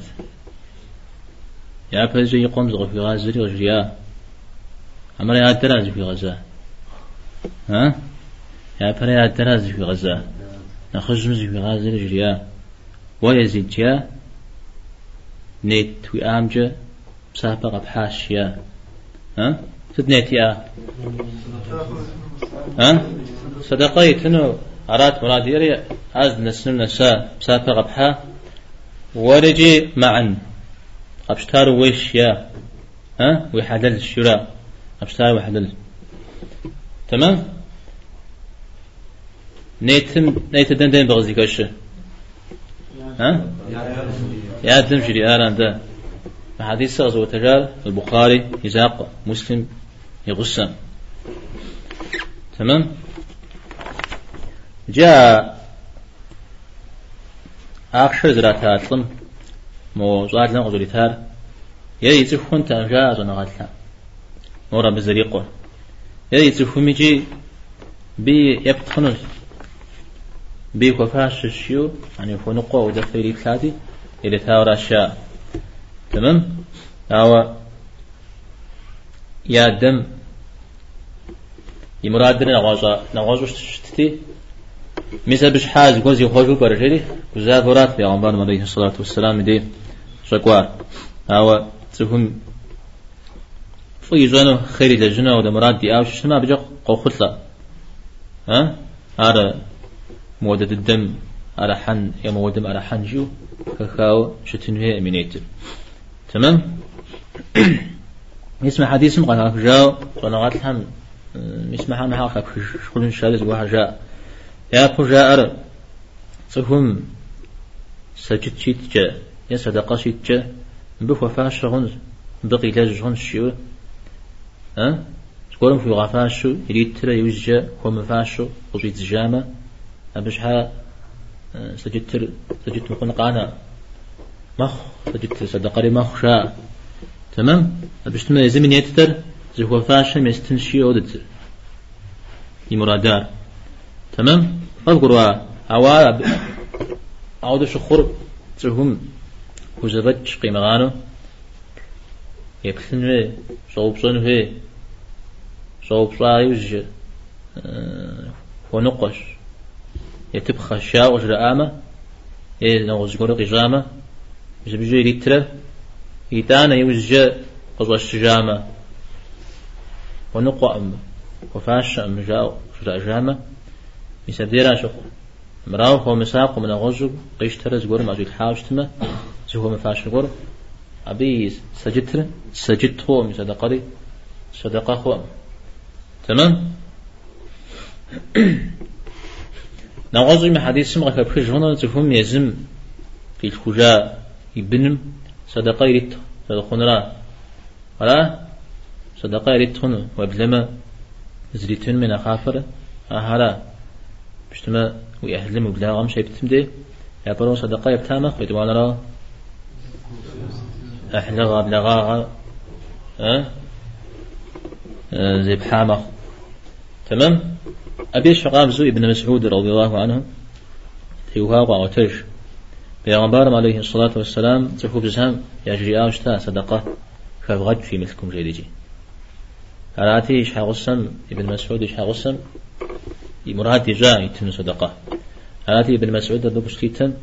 A: يا فزي يقوم زغ في غازري وجريا أمر يا تراز في غزة ها يا فري يا تراز في غزة نخزم في غازري جريا ويزيد جا نيت وأمجا بسابقة بحاشية ها تدنيت يا ها صدقي تنو أرات مراد يري أز نسن نسا بسابقة بحا ورجي معا أبشتار ويش يا. ها؟ ويحدل الشراء. أبشتار ويحدل. تمام؟ نيتم نيت دندن بغزي كش ها؟ يا تمشي آلان ده حديث غزوة تجار البخاري يزاق مسلم يغسم تمام؟ جاء آخر زرات هاتلم مو زاد لن غزولي تار يلي تفون تنجا زنا غاتلا مورا بزريقو. يلي تفون ميجي بي يبتخنو. بي كفاش الشيو يعني فنقو ودفيري ثلاثي إلى ثاورا شاء تمام؟ أو يا دم. يمرادنا نغازا نغازا شتتي. مثل بش حاج جوزي خوجو برجري جزا فرات يا عمر عليه الصلاة والسلام دي شكوا أو تفهم في جانو خيري لجنا ولا مراد دي أو شنو بيجا قوخلا ها هذا مودة الدم على حن يا مودم على حن جو كخاو شتنوه امينيتر تمام يسمع حديث قال جاو صنعات هم يسمع هم حق شغل شادز واحد جاء يا فجاء صهم سجد شيت جاء يا صدقة شيت جاء بخوا فاشغن بقي لجغن شيو ها؟ تقولون في غفاشو يريد ترى يوجد هو مفاشو وزيد جامة أبشها سجدت سجدت مقنا قانا مخ سجدت صدقري مخ شاء تمام؟ باش ما يزمن يتتر زي هو فاشا مستنشي ودت يمرادار. تمام؟ أذكروا أوا أعود شخور تهم وزبط قيمة غانو يكسن في صوب صن في صوب صايوج ونقش. يتبخى شاء وجر آمة نوز قرق قجامة جبجو يريترا يتانا يوزج قصوى الشجامة ونقوى أم وفاش أم جاء جامة يسبديرا شخو مراو هو مساق من غزو قيش ترز قرم أجو الحاوش تما زهو مفاش قرم أبي سجدتر سجدت هو من صدقري صدقة هو تمام نغزو ما حديث سمغة كبخش هنا تفهم يزم في الخجاء يبنم صدقة يريد صدقون را ولا صدقة يريد هنا وبلما زريتون من أخافر أهلا بشتما ويأهلم وبلاغم شيء بتمدي يا برو صدقة يبتامة خيط وأنا را. أحلغا بلغاغا أه؟ أه زي بحامة تمام؟ أبي شقام زو ابن مسعود رضي الله عنه تيوها وعوتج بيغمبار عليه الصلاة والسلام تخوب زهم يجري آوشتا صدقة. فبغد في مثلكم جيدجي أراتي إيش ابن مسعود إيش حغسم مراد جاء يتن صدقة. أراتي ابن مسعود دبو سليتن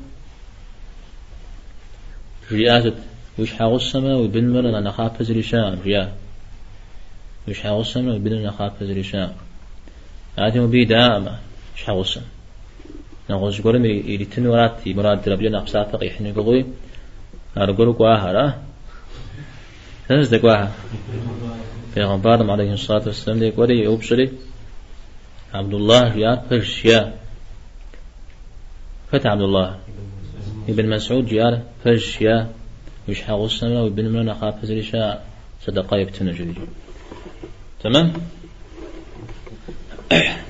A: رياسة ويش حغسم وابن مرنا نخاف زريشان ريا ويش حغسم وابن نخاف زريشان آدم بي دائما إيش حغسم نغوز قرم يريتن ورات مراد ربيا نقصات يحني قضوي أرقل قواها تنز دقواها في غنبارم عليه الصلاة والسلام. ديك وري يوبشري عبد الله يا فرشيا فت عبد الله ابن مسعود جار فرشيا وش حاغصنا وابن من خاف زريشا صدقة يبتنا جدي تمام؟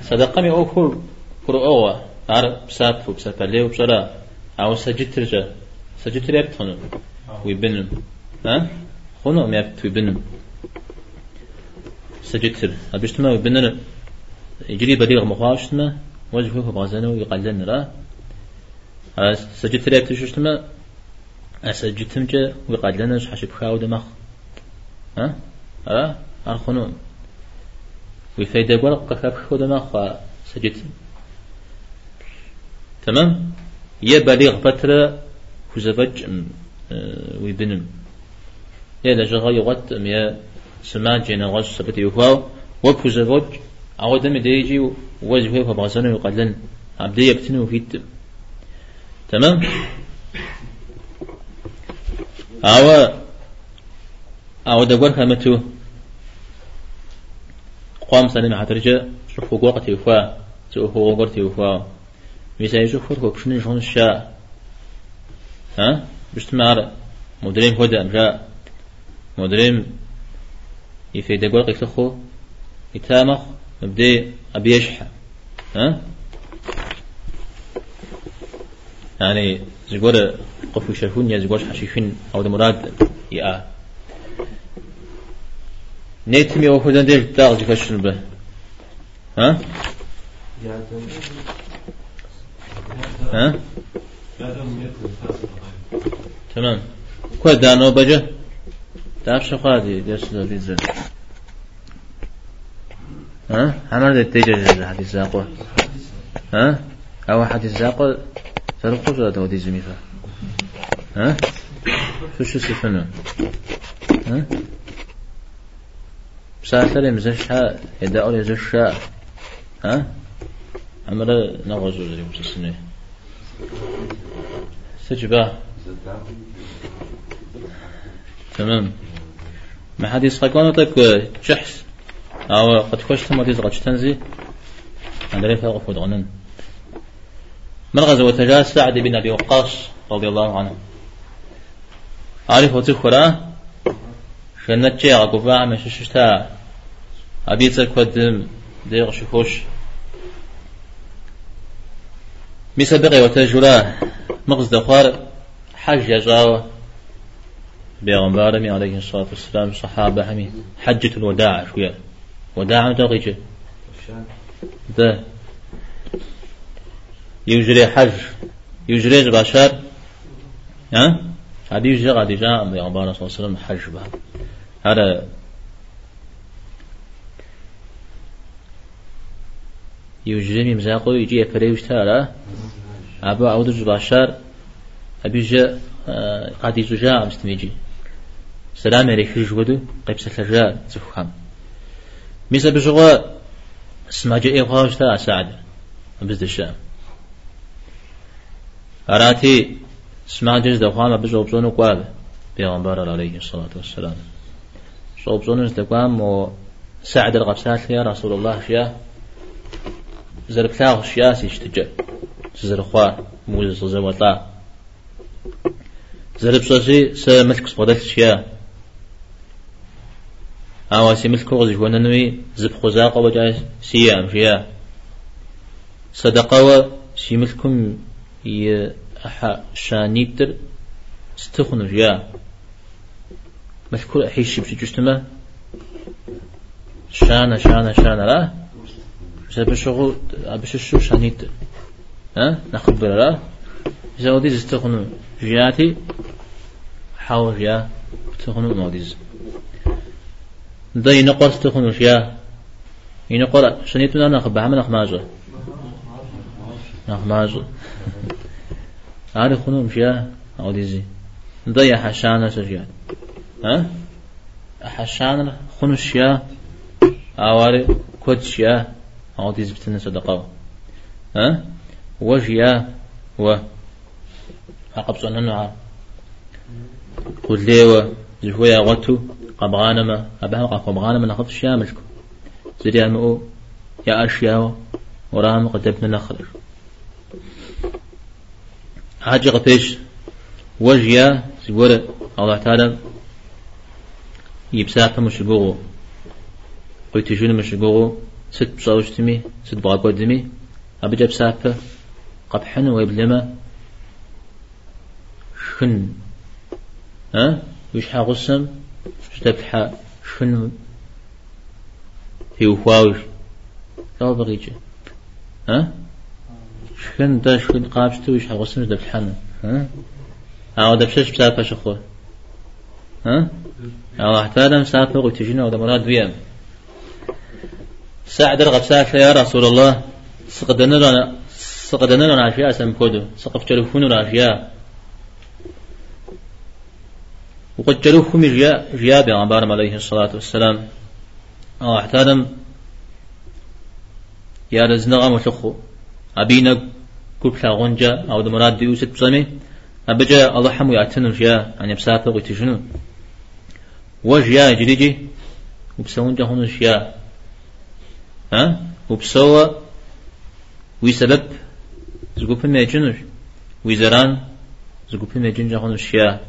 A: صدقة مي أوكل أوا عار بساب بساب ليه بسرا أو ترجع. سجد ترجع بتخنو ويبنم. ها؟ خنو ما يبتويبنم سجدتر أبشتما ويبنر يجري بديغ مخاشتما وجهه بغزنه ويقلن را سجدتر يبتشتما أسجدتم جا ويقلن حشب خاو دمخ ها ها أرخنو ويفيد يقول قكاب خو دمخ سجدتم تمام؟ يا بليغ فترة كزبج ويبنم. يا لجغا يغت يا سماج جينا غش سبت يفاو وبكو زوج أو دم ديجي وجهه فبغسنه يقلن عبدي يبتنه فيت تمام؟ أو أو دقور خامتو قام سلم حترجع شوف وقت يفا شوف وقت يفا مثلا يشوف فرق كشني شون الشاء ها؟ بشتمار مدريم هدى أمجاء مدريم يفيد يقول قيت خو يتامخ. مبدي أبي يشحى ها؟ يعني زقور قفو شافون يا زقور حشيفين أو ده مراد يا نيتمي وفدان دير تاغ زكاشن به؟ ها؟ ها؟ تمام. كل دانو بجه؟ تعرف شو قادي درس لذيذ ها؟ عمر ده تيجي حديث زاقو ها؟ أو حديث زاقو سرقو زاد ودي زميفا ها؟ شو شو سفنو ها؟ بساتر مزشها يدا أول يزشها ها؟ عمر نغزو زي مسسنه سجبا تمام. ما حديث قاكون طيب شحس أو قد كوش ثم تزغج تنزي أندري فاق فدغنن من غزوة تجاه سعد بن أبي وقاص رضي الله عنه. عارف وتخرا شنت جاء قفاع مششتا أبي تكودم ديغ شفوش مسبقي وتجرا مغز دخار حج يجاوه بيغمبار عليه الصلاة والسلام. صحابة همي حجة الوداع شوية. وداع تغيجة ده يجري حج يجري بشر. ها؟ هذه يجري غادي جاء بيغمبار صلى الله عليه وسلم حج بها. هذا يجري مزاقو يجي فريوش تارا أبو عودج بشر. أبي جاء قادي زجاع مستميجي سلام عليك جودو قيب سلجاء تفهم ميسا بجغوا اسمع جاء إغاوش تا سعد بزد الشام. أراتي اسمع جز دخوام بجغوا بزونو قواب بيغمبر عليه الصلاة والسلام. صوب زونو دقوام و سعد الغبسات يا رسول الله شيا زرب لاغ شيا سيشتجا زرخوا موز زوطا. زرب صوصي سملك صدت شيا. أو سيمل كوغز جوانا نوي زب خزاقة وجاي سيام شيا صدقة سيملكم ي أحا شانيتر استخن جيا مذكور أحيش بشي جستما. شانا شانا شانا لا. سبشغل أبششو شانيتر ها؟ نخبر لا. زودي استخن جياتي حاول جيا تخنو موديز. دا ينقر استخنوش يا ينقر شنيتنا نخ بعمل نخ ماجو نخ ماجو [LAUGHS] عارف خنوم شيا أو ديزي دا يا حشانا سجيا ها حشانا خنوش يا أواري كود شيا أو ديزي بتنا صدقاو ها؟ وجيا و عقب صنعنا قل ليوا زفويا غتو قبغانما أبها قبغانما نخف شاملكم زريا المؤو يا أشياء ورام قدبنا نخل حاجة قبيش وجيا سيقول الله تعالى يبساق مش قوغو قلت جون مش قوغو ست بصوشتمي ست بغاقو دمي أبجا بساقة قبحن ويبلما. شن ها؟ وش حاغسم شتبحا شن في وفاوش لا بغيجة ها؟ شن دا شن قابشتو وش حاغسم شتبحنا ها؟ أو دبشش بساقة شخو ها؟ أو احتاج مسافة وتجينا وده مراد بيام سعد رغب سافة يا رسول الله سقدنا لنا سقدنا لنا أشياء سمكودو سقف تلفون لنا أشياء وقد جلوهم جيا جيا بغمبار عليه الصلاة والسلام. أو احتاج يا رزنا مشخو أبينا كل غنجا أو ده مراد ديوسة بصمي أبجا الله حمو يعتنم جيا عن يبسافة وتجنو وجيا جريجي وبسون جهون شيا ها؟ وبسوا ويسبب زقوب ما يجنش ويزران زقوب ما يجن جهون شيا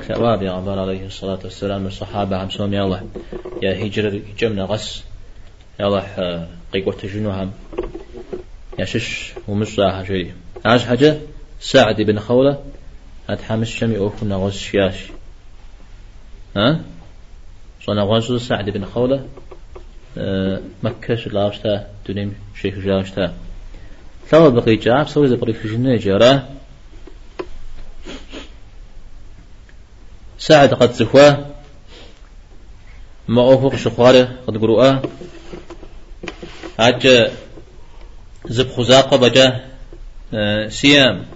A: ثواب يا عمر عليه الصلاة والسلام الصحابة عم سوم الله يا هجر جمنا غس يا الله قيقوة تجنوهم يا شش ومصا حاجة هاش حاجة سعد بن خولة أتحمس شمي أوفنا غس شياش. ها؟ صنع غازو سعد بن خولة أه مكة شلاشتا دونيم شيخ جاشتا. ثوا بقي جاب سوي زبري في جنة جرا سعد قد زفوا ما أوفق شخواره قد قرؤا عج زب خزاقة بجا أه سيام.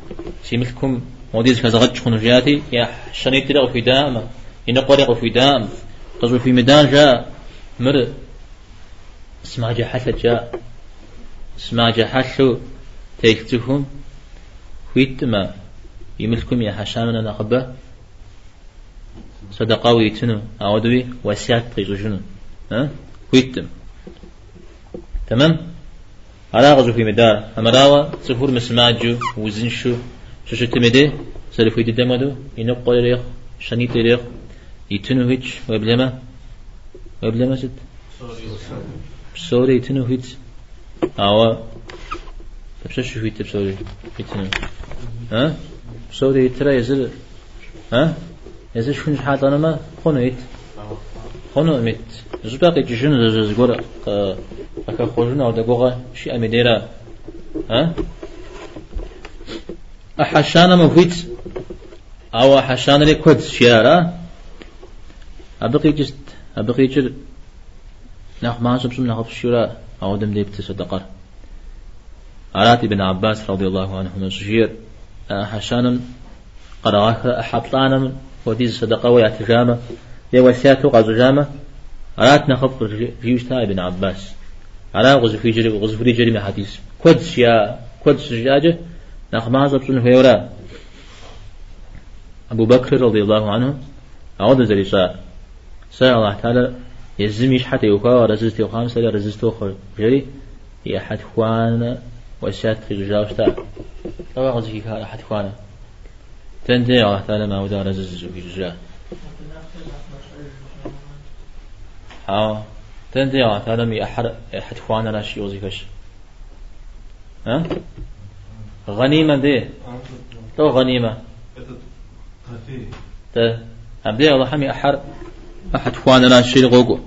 A: سيملكم وديز كذا غد خنجاتي يا شنيت تلغ في دامه إن قرق في دام. قصر في ميدان جاء مر. اسمع جا حسد جاء اسمع جا حسو تيكتهم ويتما. يملكم يا حشامنا نقبة صدقة ويتنو أعودوي وسيات تيجوجنو ها؟ ويتم تمام؟ على غزو في مدار أمراوة سفور مسماجو وزنشو شو شو تمدي سلفو يتدمدو إنو قول ريخ شنيت ريخ يتنو هيج ويبلما ويبلما ست بسوري يتنو هيج أوا تبشش هيت بسوري يتنو ها؟ بسوري ترى يزل ها؟ يزل شو نجحات أنا ما خونو ميت زباقي جشن زغورا أكا خوجنا أو دقوغا شي أميديرا ها أحشانا مفيت أو أحشانا لي كود شيارا أبقي جست أبقي جر ناخ ما سبسم ناخ الشورى أو دم دي بتصدقر عرات ابن عباس رضي الله عنهما سجير حشانا قرأك أحبطانا وديز صدقة ويعتجامة دي وسياتو قازو جامة عرات نخف جيوشتا ابن عباس. على غزو في جري غزو في جري من حديث. كود يا كود سجاجة ناخ ما هيورا أبو بكر رضي الله عنه. أعود زريسا سأل الله تعالى. يزميش حتى يوكا رززت يوخام سأل رززت يوخا جري يا حد خوانا وسيات في جاوشتا طبعا غزي كا حد خوانا تنتهي الله تعالى ما ودا رزز جا ها؟ تنتهي الله تعالى مي أحد أحد خوانا لا شيء وظيفش ها؟ غنيمة دي. تو غنيمة. ت أبدي الله حمي أحد أحد خوانا لا شيء غوغو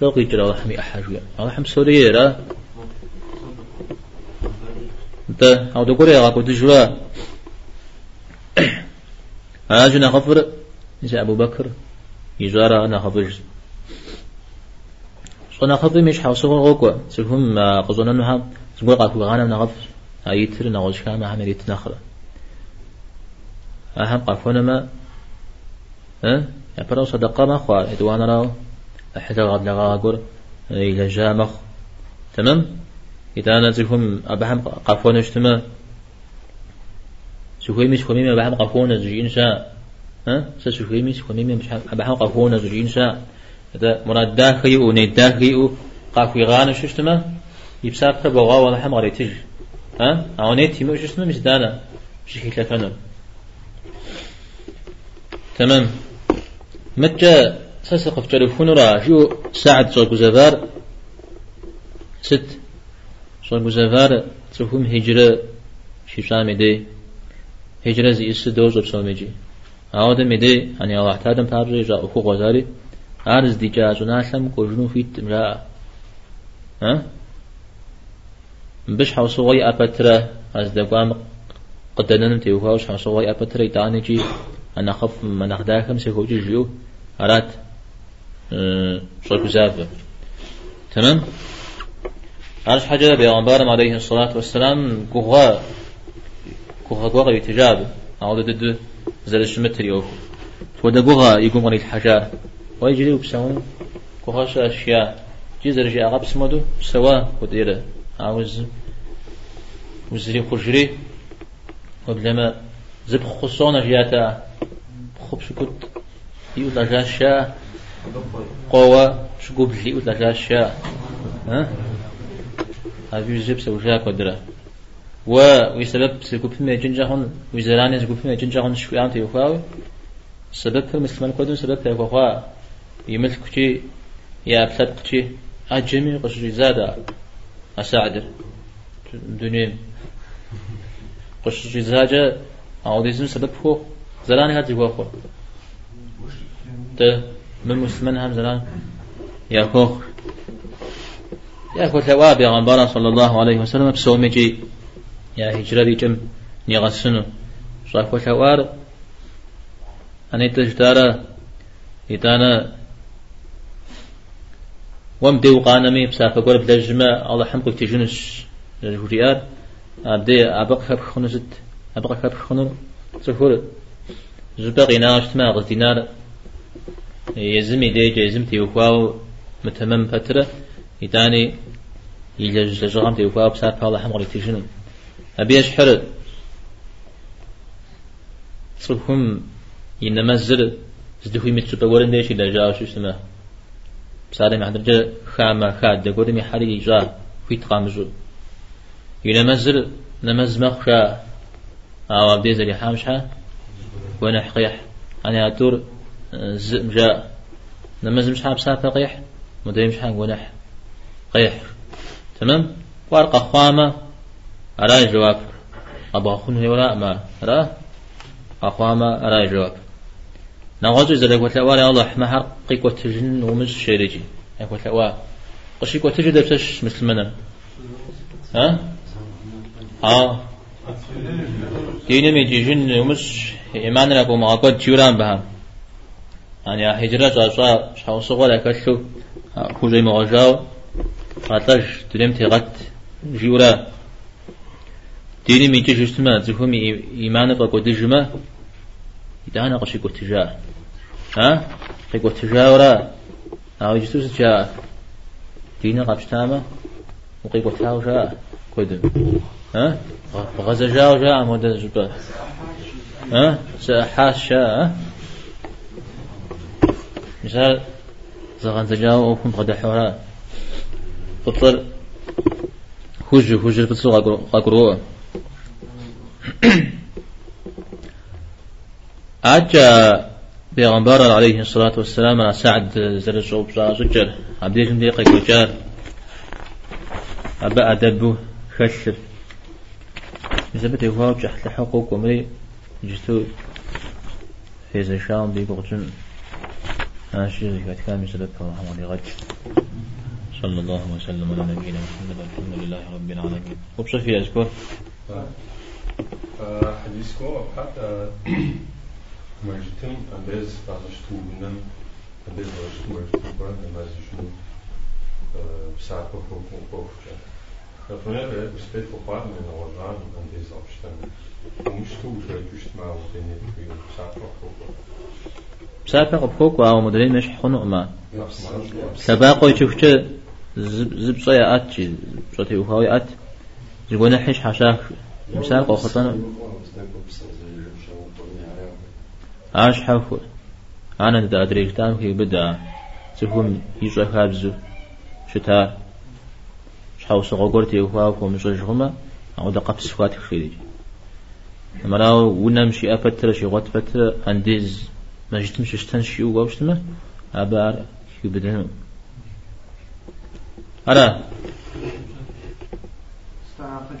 A: شو قيجر الله حمي أحد؟ ويا الله حم سوريا را. انت أو دقول يا غاكو تجوا أنا غفر إذا أبو بكر؟ يزارا أنا خفر صنا خفر مش حوصة غوكو. سلهم قصونا نها سقول قاكو غانا نغفر أيتر نغوش كاما هم يريد نخرة. أهم قافونا ما ها؟ يبرو صدقة ما خوا إدوانا راو. أحد غاب لغا أقول إلى جامخ. تمام؟ إذا أنا زيهم أبهم قافونا اجتماع سوكوي مش خومي أبهم قافونا زوجي إنشاء ها؟ سوكوي مش خومي مش أبهم قافونا زوجي إنشاء هذا مراد داخلي ونيد داخلي قاكوي غانا ششتما يبساب بغا ولا حم غري تج ها؟ أو نيت يمو ششتما مش دانا شكي لكنا تمام. متى سسق في تلفون را؟ جو ساعد صوت زفار ست. صوت زفار تفهم هجرة شيشام دي هجرة زي اس دوز بسومجي عودة مدي أني الله تعالى تابري جاء أخو غزاري عارز دي جاء ناسم كوجنو فيت مجاء ها؟ بش حوصوي أبترة از دقام قدنن تيوهاوش حوصوي أبترة يتانيجي أنا خف من أخداكم سيكوجي جيو أرات أه زافة تمام؟ عارش حاجة بيغمبار عليه الصلاة والسلام كوغا كوغا كوغا يتجاب أعوذ ضد زل الشمتر يوك ودا كوغا يقوم عليه الحجار ويجري وبسون كوغا أشياء. جيزر جاء غاب سمدو سوا وديرة. عاوز وزري خجري وبلما زب خصونا جياتا. خب شكوت. يقول لجاشا. قوة شكوب لي يقول لجاشا. ها؟ هذا جيب سوجاك ودرا و وسبب سكوب ما جنجهن وزراني سكوب ما جنجهن شو أنت يخاوي سبب مسلمان كودن سبب يخوا يملك كي يا بلاد كي أجمي قشري زادا أساعد دنيا قشري زاجة أو ديزم سبب زلاني هاد جوا خو ت من مسلمان هم زلان يا خوخ يا خوخ ثواب يا غنبارا صلى الله عليه وسلم بسومجي يا هجرة جم نيغسنو. صاحب ثوار أنا تجدارا إتانا وم دي وقانمي بسافة قرب لجمع الله حمقك تجنش الجوريات أبدي أبقى خب خنزت. أبقى خب خنو. تقول زبقي ناش ما غزدينار يزمي دي جيزم تيوكواو متمم فترة. يتاني يلج لجغام تيوكواو بسافة. الله حمقك تجنش أبي أشحر تصلهم ينمزل. زدخوي متشبه ورن ديش إلا جاو شو اسمه بسالم عند رجال خامة خاد. دقول مي حري جا فيت قامزو ينمزل. نمز مخشا. أو أبدي زري حامشها ونحقيح أنا أتور. زم جاء. نمز مش حاب سافة قيح. مدري مش حاب ونح قيح. تمام؟ وارقى خامة أرأي جواب؟ أبا خون ولا ما را أخوامة أرأي جواب. نغزو زلك وتلوى الله ما حقيق وتجن ومش شيرجي هيك وتلوى قشيك وتجد بتش مثل منا ها؟ آه. ديني ميجي جن ومش إيمان لك وما قد تيوران بها. يعني هجرة جاشا شاو صغر أكشو خوزي مغجاو قاتلش تلم تغت جيورا ديني ميجي جسما زفهم إيمان بقود جمع إدانا قشيك وتجاه ها؟ قيك وتجاه ورا أو يجتوس جاء دينا قبشتامة وقيك وتجاه جاء كودم ها؟ غزة جاء جاء مودة جبا ها؟ سأحاس شاء مثال زغان تجاو وكم قد حورا فطر هجر هجر بتصو غاقروا أجا بيغمبار عليه الصلاة والسلام على سعد زر الصوب زجر عبديكم ديقة كجار أبا أدبو خشر مثبت يفاو جحت حقوق ومري جستو في زشام دي بغجن آشي زكاة كامل سبب الله غج صلى الله وسلم على نبينا محمد الحمد لله رب العالمين وبصفي أذكر
E: حديثكم حتى مرجتم أبز فاشتوبنا أبز فاشتوبنا أبز شنو بساعة فوق فوق Например, я бы спеть попадно на ладан, на без обштаны. Потому что уже чуть мало денег при псапах
A: بسافة قبخوك وعو مدرين مش حنو ما سباقو يشوفش زب صيا أت صوتي وهاوي أت زقونا حش حشاك مش عارف خطنا آش حف آنا دا ادريك تام كي بدا. تفهم يجو خابزو. شتا شحاو سغو قرتي وفاكو مش رجهما أو دا قبس فاتك خيري مراو ونمشي أفتر شي غوت فتر. أنديز ما جتمش اشتنشي وغوشتما آبار كي بدنو أرى
D: استعفت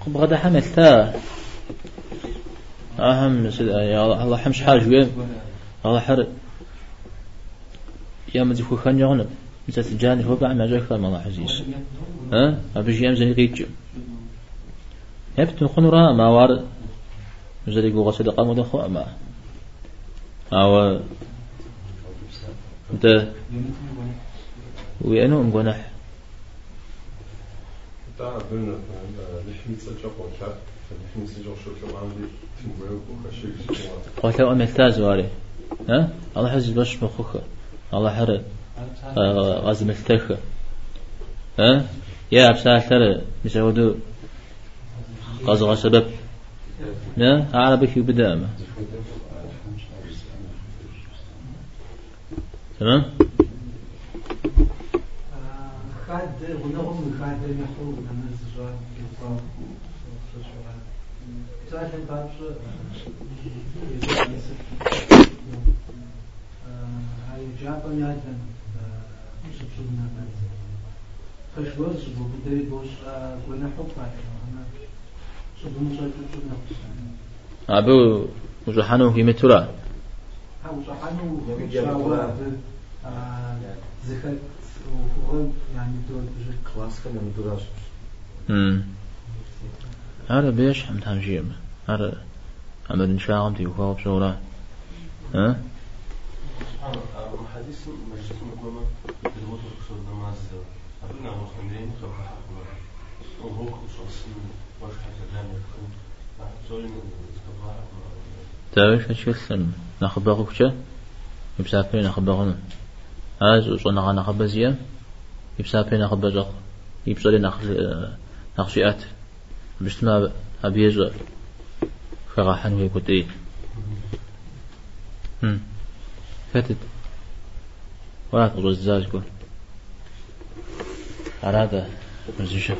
A: خب غدا حمل تا. أهم يا الله حمش حاج وين الله حر. يا مزي خو خان يغنب مثل تجاني هو بعد جاك ما الله عزيز. ها؟ أبيجي أمزني قيتش هبت نخون را ما وار. مزدي قوة صدقة مدخو ما. أو ده وينو مقنح
E: Team وخشيك
A: قلت له ملتاز واري ها الله حز باش مخوخ الله حر غاز ملتخ ها يا بسال ترى مسعودو قاز سبب ها عربك بدامه تمام
C: خد ونغم خد نحو من الزجاج كفار Zaten karşı Japan yaten subsubna خشوز وبدري بوش كنا حبا أنا سبنا صوت سبنا
A: أبو وجحانو في مترا
C: هاو صحانو شاور زخت وفوق يعني دول
A: هذا بيش حمد هنجيب هذا عمد نشاغم تي وفاو بصورة ها
E: حديث مجلس مقومة بالوضع قصر نماز أبنى مسلمين سوف حقنا وهوك وصلصين واش حتى دامي يكون زولين
A: تاويش هشيلسن نخبغو كتا يبسافين نخبغون هاز وصنا غانا خبزيا يبسافين نخبزق يبسالي نخ نخشيات بسما أبيز فراحن ويكوت إيه هم. فاتت ولا تغزاز كون أراد مزيشة